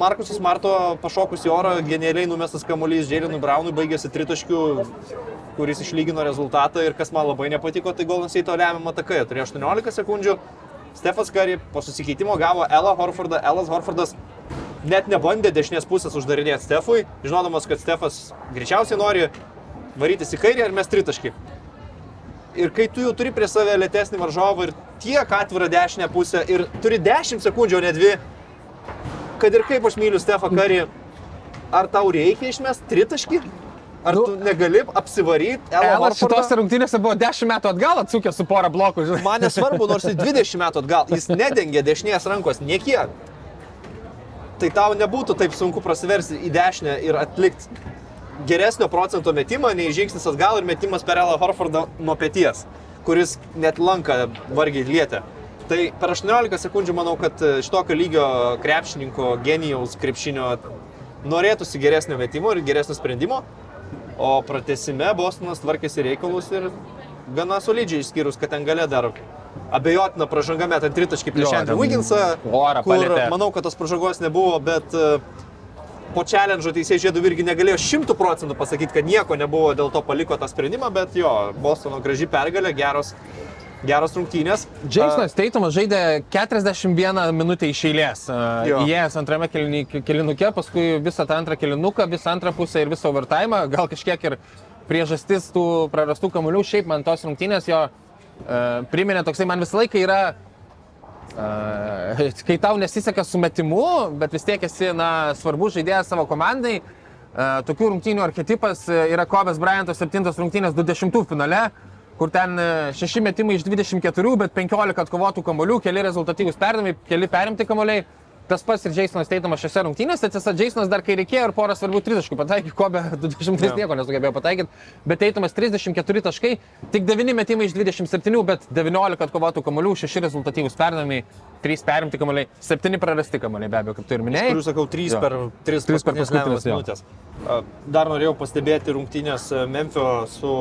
Markusas Marto pašokus į orą, genialiai numestas kamuolys Džėlinui Braunui baigėsi tritaškių, kuris išlygino rezultatą ir kas man labai nepatiko, tai Golden State lemiamą ataką. Jie turėjo 18 sekundžių, Stefas Kari po susikeitimo gavo Ela Horfordą, Elas Horfordas net nebandė dešinės pusės uždarinėti Stefui, žinodamas, kad Stefas greičiausiai nori varytis į kairę ir mes tritaškį. Ir kai tu jau turi prie save lėtesnį varžovą ir tiek atvirą dešinę pusę ir turi 10 sekundžių, o ne 2, kad ir kaip aš myliu Stefą Karį, ar tau reikia išmest tritaškį? Ar Nu, tu negali apsivaryti Elas šitose rungtynėse buvo 10 metų atgal atsukęs su pora blokų, žinai. Man nesvarbu, nors jis 20 metų atgal, jis nedengė dešinės rankos niekiek. Tai tau nebūtų taip sunku prasiversti į dešinę ir atlikti geresnio procento metimą, nei žingsnis atgal ir metimas per Elą Horfordą nuo pėties, kuris net lanką vargiai lietė. Tai per 18 sekundžių manau, kad šitokio lygio krepšininko, genijaus krepšinio norėtųsi geresnio metimo ir geresnio sprendimo, o pratesime Bostonas tvarkėsi reikalus ir gana solidžiai išskyrus, kad ten gale dar abejotina pražanga metant tritaškį prieš Andrew Wigginsą, orą kur palietė. manau, kad tos pražangos nebuvo, bet e, po challenge teisėjai žiedų irgi negalėjo šimtų procentų pasakyti, kad nieko nebuvo, dėl to paliko tą sprendimą, bet jo, Bostono graži pergalė, geros, geros rungtynės. Jasonas Teitumas žaidė 41 minutę iš eilės. Įėjęs antrame kelini- kelinuke, paskui visą tą antrą kelinuką, visą antrą pusę ir visą overtime, gal kažkiek ir priežastis tų prarastų kamuolių. Šiaip man tos rungtynės jo uh, priminė toksai, man visą laiką yra Uh, kai tau nesiseka su metimu, bet vis tiek esi na, svarbus žaidėjas savo komandai, tokių rungtynių archetipas yra Kobės Bryanto 7 rungtynės 20 finale, kur ten 6 metimai iš 24, bet 15 atkovotų kamolių, keli rezultatyvūs perdavimai, keli perimti kamoliai. Tas pats ir Jasonas Teitamas šiose rungtynėse, tiesa, Jasonas dar kai reikėjo ir porą svarbių 30 pataikė, Kobė 20 Jo. nieko nesugebėjo pataikyti, bet Teitamas 34 taškai, tik 9 metimai iš 27, bet 19 atkovotų kamolių, 6 rezultatyvūs perdavimai, 3 perimti kamoliai, 7 prarasti kamoliai, be abejo, kaip tu ir minėjai. Kurių sakau, 3 Jo. per 3 Trys per paskutinės minutės. Dar norėjau pastebėti rungtynės e, Memphio su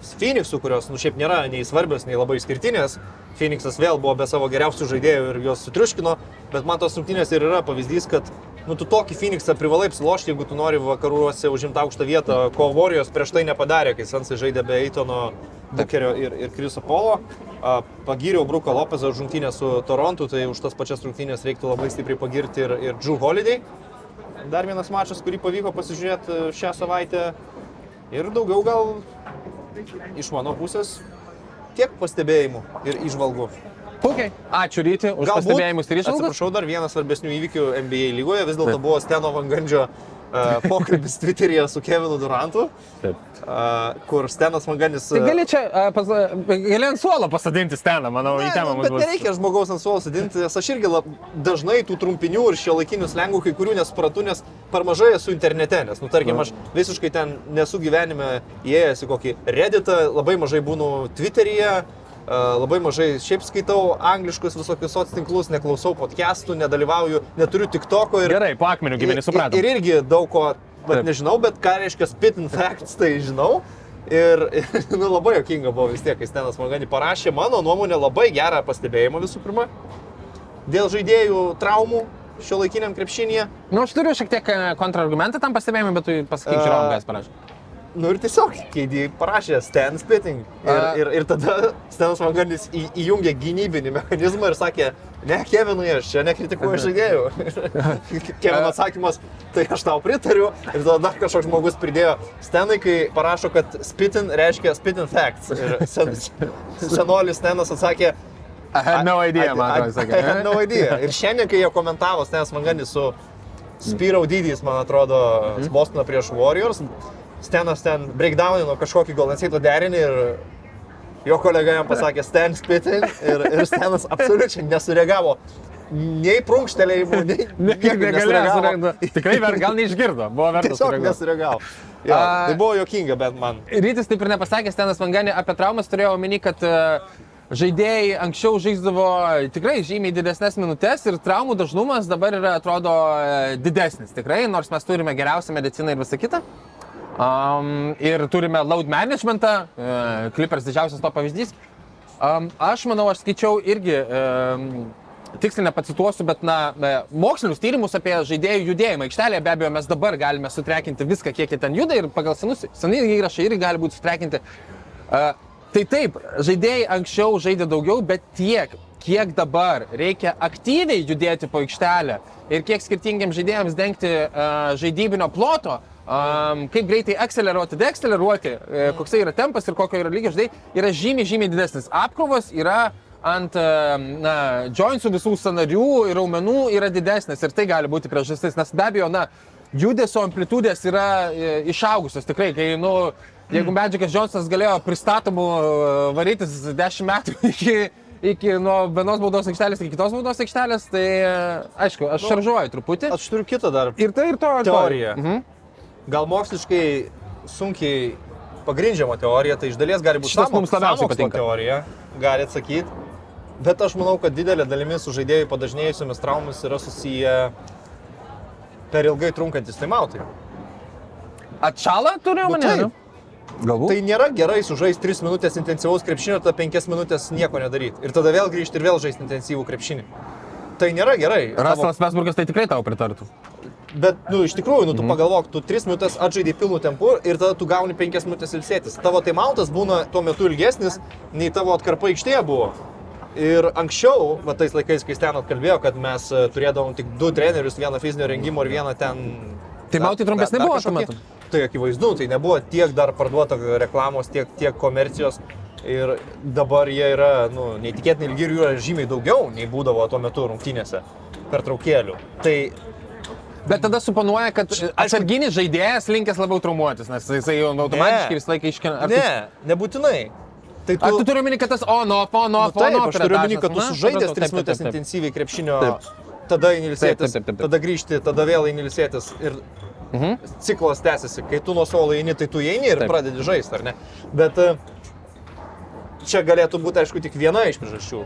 Phoenixu, kurios, nu šiaip nėra nei svarbios, nei labai išskirtinės. Phoenixas vėl buvo be savo geriausių žaidėjų ir juos sutriuškino, bet man tos rungtynės ir yra pavyzdys, kad nu, tu tokį Phoenixą privalai apsilošti, jeigu tu nori vakaruose užimti aukštą vietą, ko Warriors prieš tai nepadarė, kai Sansai žaidė be Eitono, Bukerio ir, ir Kriso Polo. Pagyriau Bruką Lopezą už rungtynę su Torontu, tai už tas pačias rungtynės reiktų labai stipriai pagirti ir, ir Drew Holiday. Dar vienas mačas, kurį pavyko pasižiūrėti e, šią savaitę. Ir daugiau gal iš mano pusės tiek pastebėjimų ir išvalgų. Okay. Ačiū ryti už pastebėjimus ir išvalgas. Atsiprašau, dar vienas svarbesnių įvykių NBA lygoje vis dėlto buvo Steno Vangandžio uh, pokalbis Twitter'yje su Kevinu Durantu, Taip. uh, kur Stenas Vangandis... Tai gali čia, a, pas, gali ant suolo pasadinti steną, manau, į Ne, temą nu, bet bus. nereikia žmogaus ant suolo sėdinti, nes aš irgi lab, dažnai tų trumpinių ir šio laikinių slengų kai kurių nesupratau, nes per mažai esu internete, nes, nu, tarkim, aš visiškai ten nesu gyvenime įėjęs į kokį Redditą, labai mažai būnu Twitter'yje, a, labai mažai šiaip skaitau angliškus visokius soc tinklus, neklausau podcastų, nedalyvauju, neturiu TikToko ir... Gerai, po akmeniu gyveni, supratau. Ir, ir irgi daug ko, bet nežinau, bet ką reiškia spit in facts, tai žinau. Ir, ir nu, labai jokinga buvo vis tiek, kai Stenas Magani parašė, mano nuomonė, labai gerą pastebėjimą visų pirma. Dėl žaidėjų traumų šio laikiniam krepšinėje. Nu, aš turiu šiek tiek e, kontrargumentą tam pastebėjimui, bet tu pasakyk, A, žiūrovam, kas parašė. Nu ir tiesiog, kai parašė Stan Spitting. Ir, A. ir, ir tada Stanas Maganis į, įjungė gynybinį mechanizmą ir sakė, ne, Kevinui, aš čia nekritikuoju žaidėjų. Kevino atsakymas, tai aš tau pritariu. Ir tada dar kažkoks žmogus pridėjo, Stanai, kai parašo, kad Spitting reiškia Spitting Facts. Ir sen, senolis Stanas atsakė, I had no idea, man atrodo, I, I, I sakė. had no idea. Ir šiandien, kai jie komentavo Stanas Maganis su Spyro dydys, man atrodo, Mhm. Bostoną prieš Warriors, Stenas ten breakdownino kažkokį Golden State derinį ir jo kolega jam pasakė Stan spitting ir, ir Stenas absoliučiai nesureagavo. Nei prunkštelėjimų, nei Niekaip negalėjo sureaguoti. Tikrai ver, gal neišgirdo, buvo vertas. Tiesiog nesureagavo. Jo, A. tai buvo jokinga, bet man. Rytis taip ir nepasakė, Stenas Vanganė apie traumas turėjo omeny, kad e, žaidėjai anksčiau žaisdavo tikrai žymiai didesnės minutės ir traumų dažnumas dabar yra, atrodo, didesnis. Tikrai, nors mes turime geriausią mediciną ir visą kitą. Um, ir turime load managementą, uh, Clippers didžiausias to pavyzdys. Um, aš manau, aš skaičiau irgi, um, tiksliai nepacituosiu, bet na, e, mokslinius tyrimus apie žaidėjų judėjimą aikštelėje, be abejo, mes dabar galime sutrekinti viską, kiek jie ten juda ir pagal senus, senai įrašai irgi gali būti sutrekinti. Uh, tai taip, žaidėjai anksčiau žaidė daugiau, bet tiek, kiek dabar reikia aktyviai judėti po aikštelę ir kiek skirtingiems žaidėjams dengti uh, žaidybinio ploto, um, kaip greitai akceleruoti, deakceleruoti, uh, koks yra tempas ir kokio yra lygio žaidėjai, yra žymiai, žymiai didesnis. Apkrovos yra ant na, jointsų visų sanarių ir raumenų yra didesnis ir tai gali būti priežastis, nes be abejo, na, judesio amplitudės yra e, išaugusios tikrai, kai, nu, jeigu Medžikas Johnsonas galėjo pristatomų e, varytis 10 metų iki, iki nuo vienos baudos aikštelės iki kitos baudos aikštelės, tai e, aišku, aš šaržuoju truputį. Aš turiu kitą dar Ir tai ir to teoriją. Mhm. Gal moksliškai sunkiai pagrindžiama teorija, tai iš dalies gali būti Šitas mums labiausiai patinka. teorija, gali atsakyti. Bet aš manau, kad didelė dalimi su žaidėjų padažnėjusiomis traumomis yra susiję per ilgai trunkantis taimautai. Atšalą turiu Nu, omeny? taip. ne? Galbūt. Tai nėra gerai sužaisti 3 minutės intensyvaus krepšinio ir tada 5 minutės nieko nedaryti. Ir tada vėl grįžti ir vėl žaisti intensyvų krepšinį. Tai nėra gerai. Tavo- Raslas Vesburgas tai tikrai tau pritartų. Bet, nu, iš tikrųjų, nu, tu pagalvok, tu 3 minutės atžaidai pilnu tempu ir tada tu gauni 5 minutės ilsėtis. Tavo taimautas būna tuo metu ilgesnis, nei tavo atkarpa aikštėje buvo. Ir anksčiau, va tais laikais, kai ten atkalbėjo, kad mes e, turėdavom tik du trenerius, vieną fizinio rengimo ir vieną ten... Taimautai dar- trumpesni dar buvo kažkokie. metu? Tai akivaizdu, tai nebuvo tiek dar parduota reklamos, tiek, tiek komercijos. Ir dabar jie yra, nu, neįtikėtinai ilgi ir jų yra žymiai daugiau, nei būdavo tuo metu rungtynėse per traukėlių. Tai Bet tada suponuoja, kad atsarginis žaidėjas linkęs labiau traumuotis, nes jisai jau automatiškai visą laiką iškelia. Ne, nebūtinai. Tai tu, Ar tu turi omeny, kad tas on, off, on, nu, off, on, taip, off aš turiu omeny, kad tu sužaidęs Supratau, 3 taip, minutės intensyviai krepšinio, Taip. Tada inilsėtis, Taip, taip, taip, taip. tada grįžti, tada vėl inilsėtis ir Mhm. ciklas tęsiasi. Kai tu nuo suolo eini, tai tu eini ir Taip. pradedi žaisti, ar ne? Bet e, čia galėtų būti, aišku, tik viena iš priežasčių.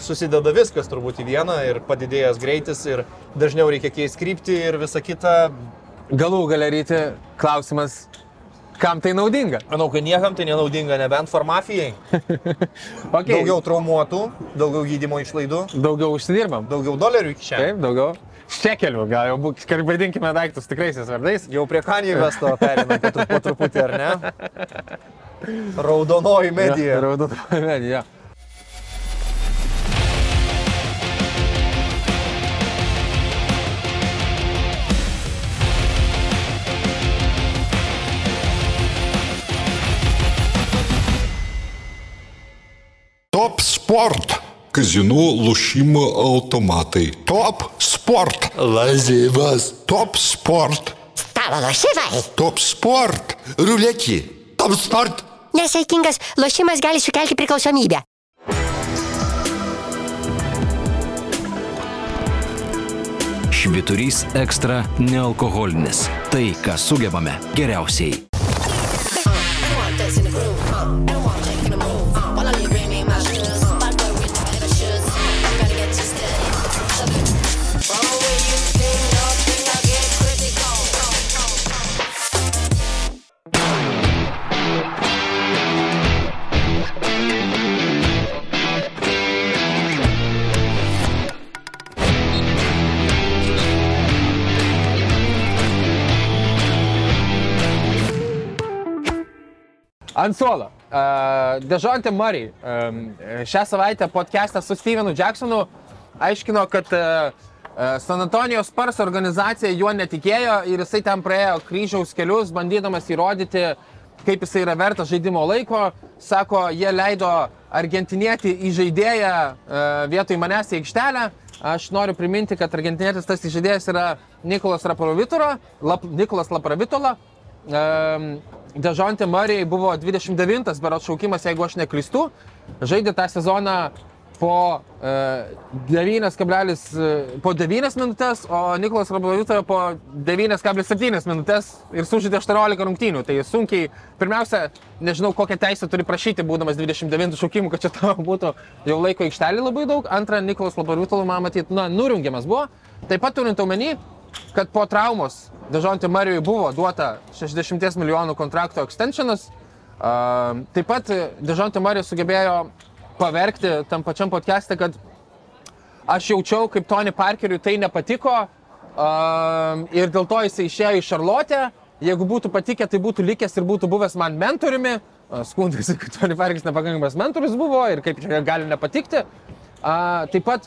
Susideda viskas turbūt į vieną ir padidėjęs greitis ir dažniau reikia keisti kryptį ir visa kita. Galų galeryti klausimas, kam tai naudinga? Manau, kad niekam tai nenaudinga, nebent farmafijai. Okay. Daugiau traumuotų, daugiau gydymo išlaidų, daugiau užsidirbam. daugiau dolerių šiandien. Taip, daugiau. Šekelių, gal jau būk, vadinkime daiktus tikraisiais vardais. Jau prie Kanye Vesto perinam po, tru- po truputį, ar ne? Raudonoji medija. Ja, Raudonoji medija. Top Sport. Kazinų lošimo automatai. Top Sport. Lazivas. Top Sport. Stalo lošimai. Top Sport. Ruletį. Top Sport. Nesaikingas lošimas gali sukelti priklausomybę. Šviturys ekstra nealkoholinis. Tai, ką sugebame geriausiai. Ant suolo. Uh, Dežontė Murray um, šią savaitę podcast'e su Stevenu Jacksonu aiškino, kad uh, uh, San Antonijos Spurs organizacija juo netikėjo ir jisai ten praėjo kryžiaus kelius, bandydamas įrodyti, kaip jisai yra vertas žaidimo laiko. Sako, jie leido argentinietį į žaidėją uh, vietoj manęs į aikštelę. Aš noriu priminti, kad argentinietis tas žaidėjas yra Nikolas Rapravitola. Lap, Nikolas Lapravitola. Um, Dežontė Murray buvo 29 berots šaukimas, jeigu aš neklystu. Žaidė tą sezoną po, uh, 9, kablelis, uh, po 9 minutės, o Nikolas Rabovitoje po 9,7 minutės ir sužaidė 18 rungtynių. Tai sunkiai, pirmiausia, nežinau, kokią teisę turi prašyti, būdamas 29 šaukimų, kad čia tavo būtų jau laiko aikštelį labai daug. Antra, Nikolas Rabovitoje, man matyt, na, nurungiamas buvo. Taip pat turint omeny, kad po traumos Dežontė Marijui buvo duota 60 milijonų kontrakto extensionas. Taip pat Dežontė Marijui sugebėjo paverkti tam pačiam podcast'e, kad aš jaučiau, kaip Tony Parkeriui tai nepatiko ir dėl to jisai išėjo į Šarlotę. Jeigu būtų patikę, tai būtų likęs ir būtų buvęs man mentoriumi. Skundėsi, kad Tony Parkeris nepakankamas mentorius buvo ir kaip čia gali nepatikti. Taip pat,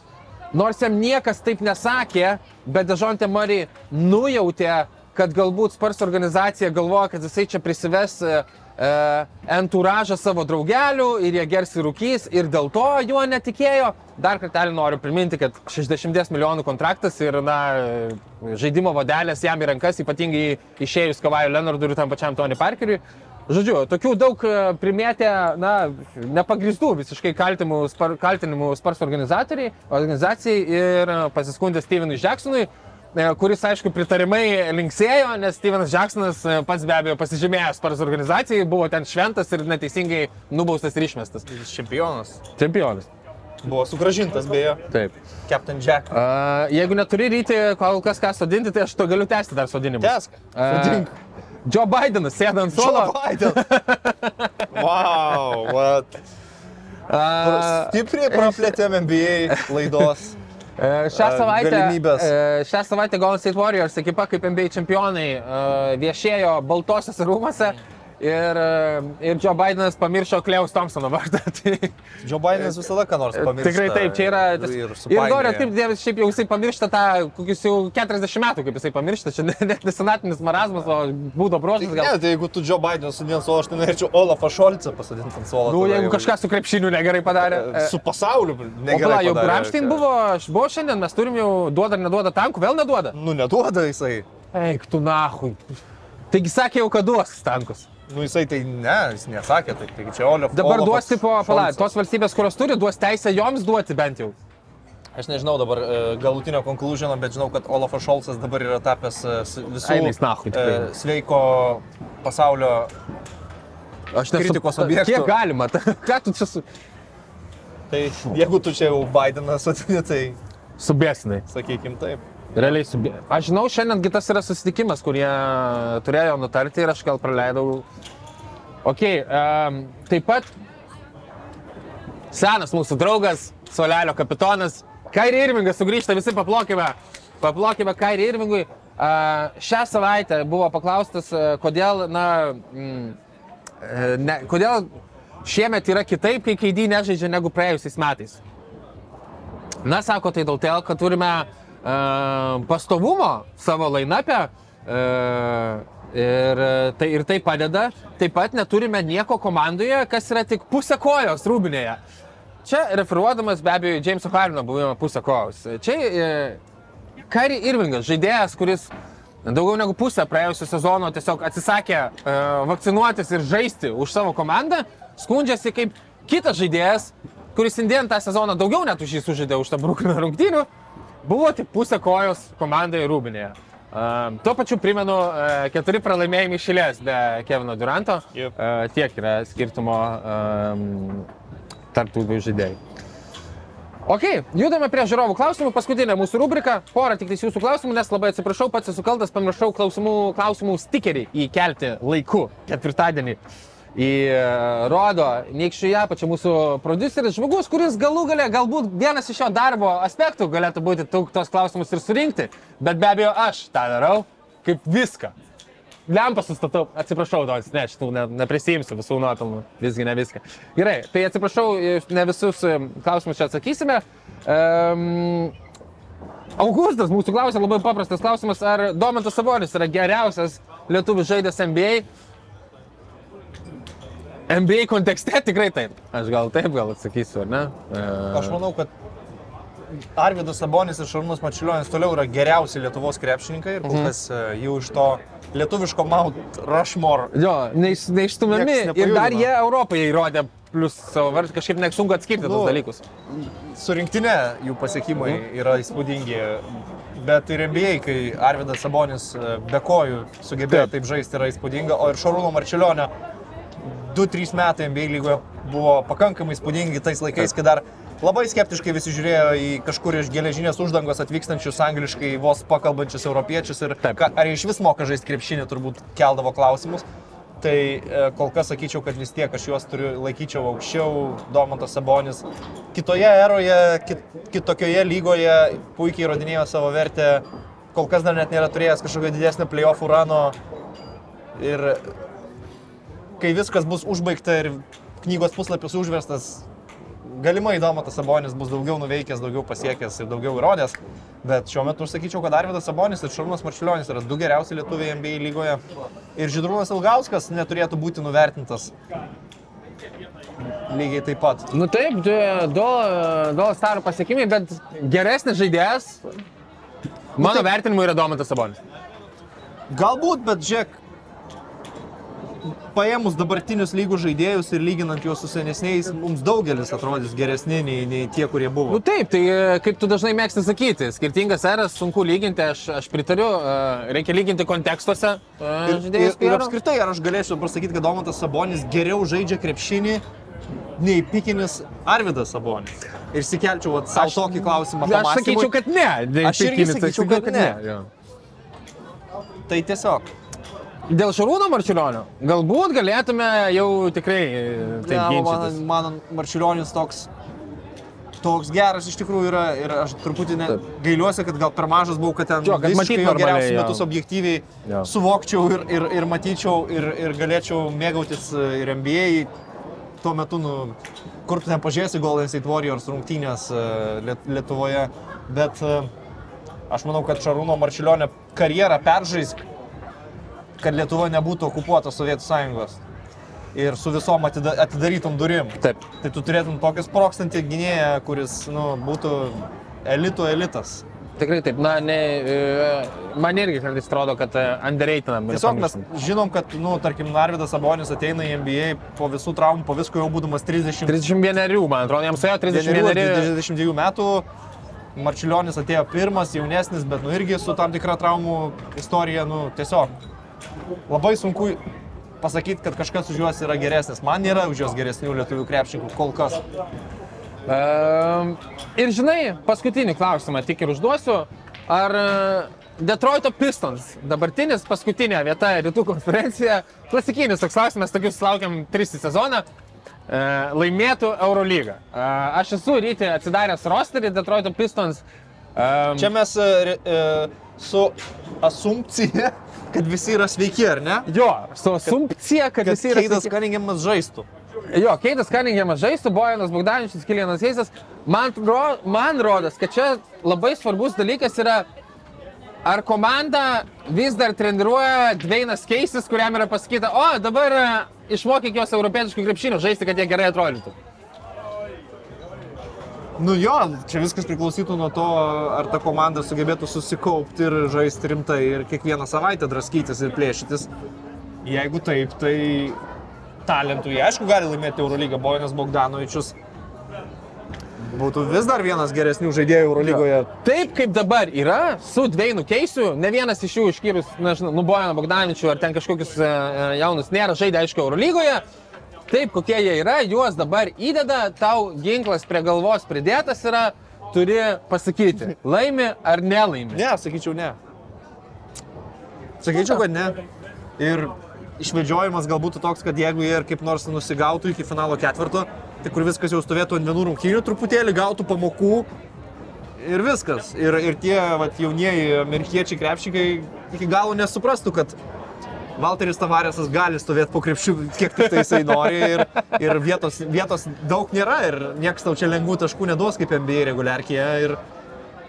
nors jam niekas taip nesakė, bet Dežontė Mari nujautė, kad galbūt Spars organizacija galvoja, kad jisai čia prisives e, e, enturažą savo draugelių ir jie gers ir rūkys ir dėl to juo netikėjo. Dar kartelį noriu priminti, kad 60 milijonų kontraktas ir na, žaidimo vadelės jam į rankas, ypatingai išėjus Kavajų Leonardui ir tam pačiam Tony Parkeriui. Žodžiu, tokių daug e, primėtė, na, nepagristų visiškai kaltinimų, spar, kaltinimų Spars organizatoriai, organizacijai ir pasiskundė Stevenui Jacksonui, e, kuris, aišku, pritarimai linksėjo, nes Stevenas Jacksonas e, pats be abejo pasižymėjo Spars organizacijai, buvo ten šventas ir neteisingai nubaustas ir išmestas. Čempionas. Čempionas. Buvo sugražintas beje. Taip. Captain Jack. Uh, jeigu neturi ryti kol kas ką sodinti, tai aš to galiu tęsti dar sodinimą. Tesk. Sodink. Joe Bidenas sėda ant suolo. Joe Biden. wow, what? Uh, Stipriai praplėtėm NBA laidos. E, Šią E, savaitę, e, šią savaitę Golden State Warriors ekipa kaip NBA čempionai viešėjo Baltosios rūmose ir, e, ir Joe Bidenas pamiršo Kleus Thompsono vardą. Tai, Joe Bidenas visada ką nors pamiršta. tikrai taip, čia yra. Ir, ir, ir noriu atkreipti dėmesį, šiaip jau jisai pamiršta tą, kokius jau 40 metų, kaip jisai pamiršta, čia net nesenatinis marazmas, o būdo brožas Ne, gal. tai jeigu tu Joe Bideną sudien suolo, aš tai norėčiau Olafą Šolcą pasodinti ant suolo. Nu, jeigu jau- kažką su krepšiniu negerai padarė. e, Su pasauliu O negerai. pala, jau Ramštein buvo, aš buvau šiandien, mes turim jau duoda ar neduoda tankų, vėl neduoda. Nu, neduoda jisai. Eik, tu nahui. Taigi sakė jau, kad duos tankus. Nu, jisai tai ne, jis nesakė, tai, tai čia Olaf. Dabar Olafas duos, tipo, pala, Šolcas. tos valstybės, kurios turi, duos teisę joms duoti bent jau. Aš nežinau dabar e, galutinio konklužino, bet žinau, kad Olafas Šolcas dabar yra tapęs e, visų Eina jis nachui, tikrai. e, sveiko pasaulio Aš Kritikos objektų. Kiek galima? Ta- Ką tu čia su... Tai jeigu tu čia jau Bideną sutini, tai subėsinai? sakykim taip. Realiai subė... Aš žinau, šiandien kitas yra susitikimas, kurie turėjo nutarti ir aš gal praleidau. Ok, um, taip pat senas mūsų draugas, Solelio kapitonas, Kairi Irvingas sugrįžta, visi paplokime. Paplokime Kairi Irvingui. Uh, šią savaitę buvo paklaustas, uh, kodėl, na, mm, e, ne, kodėl šiemet yra kitaip, kai KD nežaidžia negu praėjusiais metais. Na, sako, tai dėl to, kad turime uh, pastovumo savo lainapę ir, tai, ir tai padeda. Taip pat neturime nieko komandoje, kas yra tik pusė kojos rūbinėje. Čia referuodamas be abejo Jameso Harino buvimą pusę kojos. Čia uh, Kari Irvingas, žaidėjas, kuris daugiau negu pusę praėjusio sezono tiesiog atsisakė uh, vakcinuotis ir žaisti už savo komandą, skundžiasi kaip kitas žaidėjas, kuris indien tą sezoną daugiau net už jį sužaidė už tą Bruklino rungtynių, buvo tik pusę kojos komandai Rūbinėje. Uh, tuo pačiu primenu, uh, keturi pralaimėjimai išėlės be Kevino Duranto. Yep. Uh, tiek yra skirtumo um, tarp tų dviejų žaidėjų. Ok, judame prie žiūrovų klausimų. Paskutinė mūsų rubrika. Porą tik jūsų klausimų, nes labai atsiprašau, pats esu kaltas, pamiršau klausimų, klausimų stikerį įkelti laiku, ketvirtadienį. Į rodo Niekščiuje, pačia mūsų produceris, žmogus, kuris galų gale, galbūt vienas iš jo darbo aspektų galėtų būti tos klausimus ir surinkti, bet be abejo aš tą darau kaip viską. Lempą sustatau, atsiprašau, Donis, ne, šitų ne, neprisijimsiu visų nuopelnų, visgi ne viską. Gerai, tai atsiprašau, ne visus klausimus čia atsakysime. Um, Augustas mūsų klausė, labai paprastas klausimas, ar Domantas Sabonis yra geriausias lietuvių žaidęs NBA? NBA kontekste tikrai taip. Aš gal taip gal atsakysiu, ar ne? E, Aš manau, kad Arvidas Sabonis ir Šarūnas Mačiulionis toliau yra geriausi Lietuvos krepšininkai ir kol Mhm. kas e, jau iš to lietuviško Mount Rushmore Jo, neiš, neišstumiami Nieks ir dar jie Europoje įrodė, plus savo vardą, kažkaip nesunku atskirti Nu, tos dalykus. surinktinė jų pasiekimai Mhm. yra įspūdingi. Bet ir NBA, kai Arvidas Sabonis e, be kojų sugebėjo Taip. taip, taip žaisti, yra įspūdinga, o ir Šarūno Marčiulionio 2-3 metai NBA lygoje buvo pakankamai įspūdingi tais laikais, kai dar labai skeptiškai visi žiūrėjo į kažkur iš geležinės uždangos atvykstančius angliškai vos pakalbančius europiečius ir Taip. ar jie iš vis moka žaisti krepšinį, turbūt keldavo klausimus. Tai e, kol kas sakyčiau, kad vis tiek aš juos turiu laikyčiau aukščiau, Domantas Sabonis. Kitoje eroje, kit, kitokioje lygoje puikiai įrodinėjo savo vertę, kol kas dar net nėra turėjęs kažkokio didesnio playoffų rano. Ir kai viskas bus užbaigta ir knygos puslapis užverstas, galimai Domantas Sabonis bus daugiau nuveikęs, daugiau pasiekęs ir daugiau įrodęs, bet šiuo metu aš sakyčiau, kad Arvidas Sabonis ir Šarūnas Marčiulionis yra du geriausi lietuviai NBA lygoje ir Židrūnas Ilgauskas neturėtų būti nuvertintas. Lygiai taip pat. Nu taip, du, du, du starų pasiekimai, bet geresnis žaidėjas, mano taip. vertinimu, yra Domantas Sabonis. Galbūt, bet žiūrėk, paėmus dabartinius lygų žaidėjus ir lyginant juos su senesniais, mums daugelis atrodys geresni nei, nei tie, kurie Nu buvo. taip, tai e, kaip tu dažnai mėgsti sakyti, skirtingas eras sunku lyginti, aš, aš pritariu, e, reikia lyginti kontekstuose. e, Ir, ir, ir apskritai, ar aš galėčiau pasakyti, kad Domantas Sabonis geriau žaidžia krepšinį nei pikinis Arvidas Sabonis. Ir sikelčiau savo tokį klausimą. Aš sakyčiau, kad ne. Aš irgi tai sakyčiau, kad ne. jo. Tai tiesiog. Dėl Šarūno Marčiulionio, galbūt galėtume jau tikrai e, taip Ne, ginčytis. man, man Marčiulionis toks, toks geras iš tikrųjų yra ir aš truputį ne, gailiuosi, kad gal per mažas buvau, kad ten Jo, kad visiškai matyt jo normaliai, geriausius metus objektyviai Jo. suvokčiau ir, ir, ir matyčiau ir, ir galėčiau mėgautis e, ir NBA. Tuo metu, nu, kur tu ten pažiūrėsi Golden State Warriors rungtynės e, Liet- Lietuvoje, bet aš manau, kad Šarūno Marčiulionio karjerą peržais, kad Lietuva nebūtų okupuota Sovietų Sąjungos. Ir su visom atida, atidarytom durim. Taip. Tai tu turėtum tokį sprokstantį gynėją, kuris nu, būtų elito elitas. Tikrai taip, na, ne, e, man irgi kartais atrodo, kad e, underratinam. ir Tiesiog mes žinom, kad, nu, tarkim, Narvidas Sabonis ateina į NBA po visų traumų, po visko jau būdamas 30. 31, man atrodo, jam suėjo 31. 32 metų. Marčiulionis atėjo pirmas, jaunesnis, bet nu irgi su tam tikra traumų istorija, nu tiesiog labai sunku pasakyti, kad kažkas už juos yra geresnis. Man nėra už juos geresnių lietuvių krepšininkų kol kas. Ehm, Ir žinai, paskutinį klausimą tik ir užduosiu. Ar e, Detroito Pistons, dabartinis paskutinė vieta rytų konferencija, klasikinis toks klausimas, tokius laukiam tris į sezoną, e, laimėtų Eurolygą. E, Aš esu rytį atsidaręs rosterį Detroito Pistons. Ehm, Čia mes e, e, su asumcija, kad visi yra sveiki, ar ne? Jo, su asumcija, kad, Kad visi yra Keidas sveiki. Kaningiamas žaistų. Jo, Keitas Kaningiamas žaistų, Bojanas Bogdaničius, Kilianas Heisas. Man, ro, man rodas, kad čia labai svarbus dalykas yra, ar komanda vis dar treniruoja Dveinas Keisis, kuriam yra pasakyta, o dabar e, išmokyk jos europietiškų krepšinių žaisti, kad jie gerai atrodytų. Nu jo, čia viskas priklausytų nuo to, ar ta komanda sugebėtų susikaupti ir žaisti rimtai ir kiekvieną savaitę draskytis ir plėšytis. Jeigu taip, tai talentų jie aišku gali laimėti Eurolygą. Bojanas Bogdanovičius būtų vis dar vienas geresnių žaidėjų Eurolygoje. Taip kaip dabar yra, su Dveinu Keisiu, ne vienas iš jų išskyrus, nežinau, nu Bojaną Bogdaničių ar ten kažkokius e, jaunus nėra žaidę, aišku, Eurolygoje. Taip, kokie jie yra, juos dabar įdeda, tau ginklas prie galvos pridėtas yra, turi pasakyti, laimi ar nelaimi. Ne, sakyčiau ne. Sakyčiau, kad ne. Ir išvedžiojimas galbūt toks, kad jeigu jie ir kaip nors nusigautų iki finalo ketvirto, tai kur viskas jau stovėtų ant vienų rungtynių, truputėlį gautų pamokų ir viskas. Ir, ir tie vat, jaunieji amerikiečiai krepšikai iki galo nesuprastų, kad Valteris Tavaresas gali stovėti po krepšių, kiek tik tai jisai nori ir, ir vietos, vietos daug nėra ir niekas tau čia lengvų taškų neduos kaip NBA reguliarkėje. Ir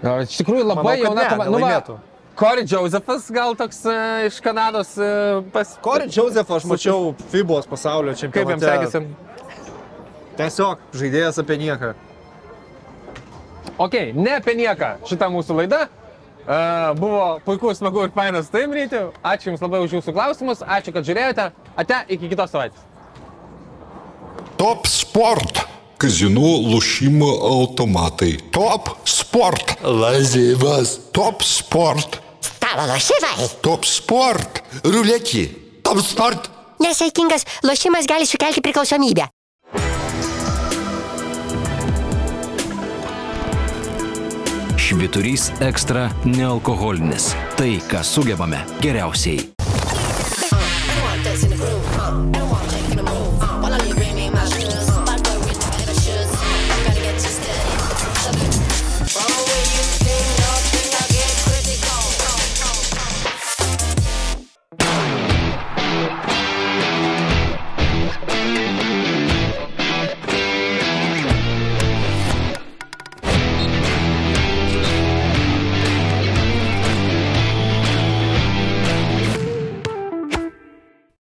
Jo, Iš tikrųjų labai jauna komanda. Nu, nelaimėtų. Corey Josephas gal toks e, iš Kanados e, pas... Corey Joseph aš mačiau FIBOS pasaulio Kaip čempionate. jam sekėsi? Tiesiog žaidėjas apie nieką. Ok, ne apie nieką šitą mūsų laidą. E, buvo puiku, smagu ir fainas tai daryti. Ačiū Jums labai už Jūsų klausimus, ačiū, kad žiūrėjote. Ate, iki kitos savaitės. Top sport. Kazinų lošimo automatai. Top sport. Lazivas. Top sport. Stalo lošimai. Top sport. Ruletį. Top sport. Nesaikingas lošimas gali sukelti priklausomybę. Šviturys ekstra nealkoholinis. Tai, ką sugebame geriausiai.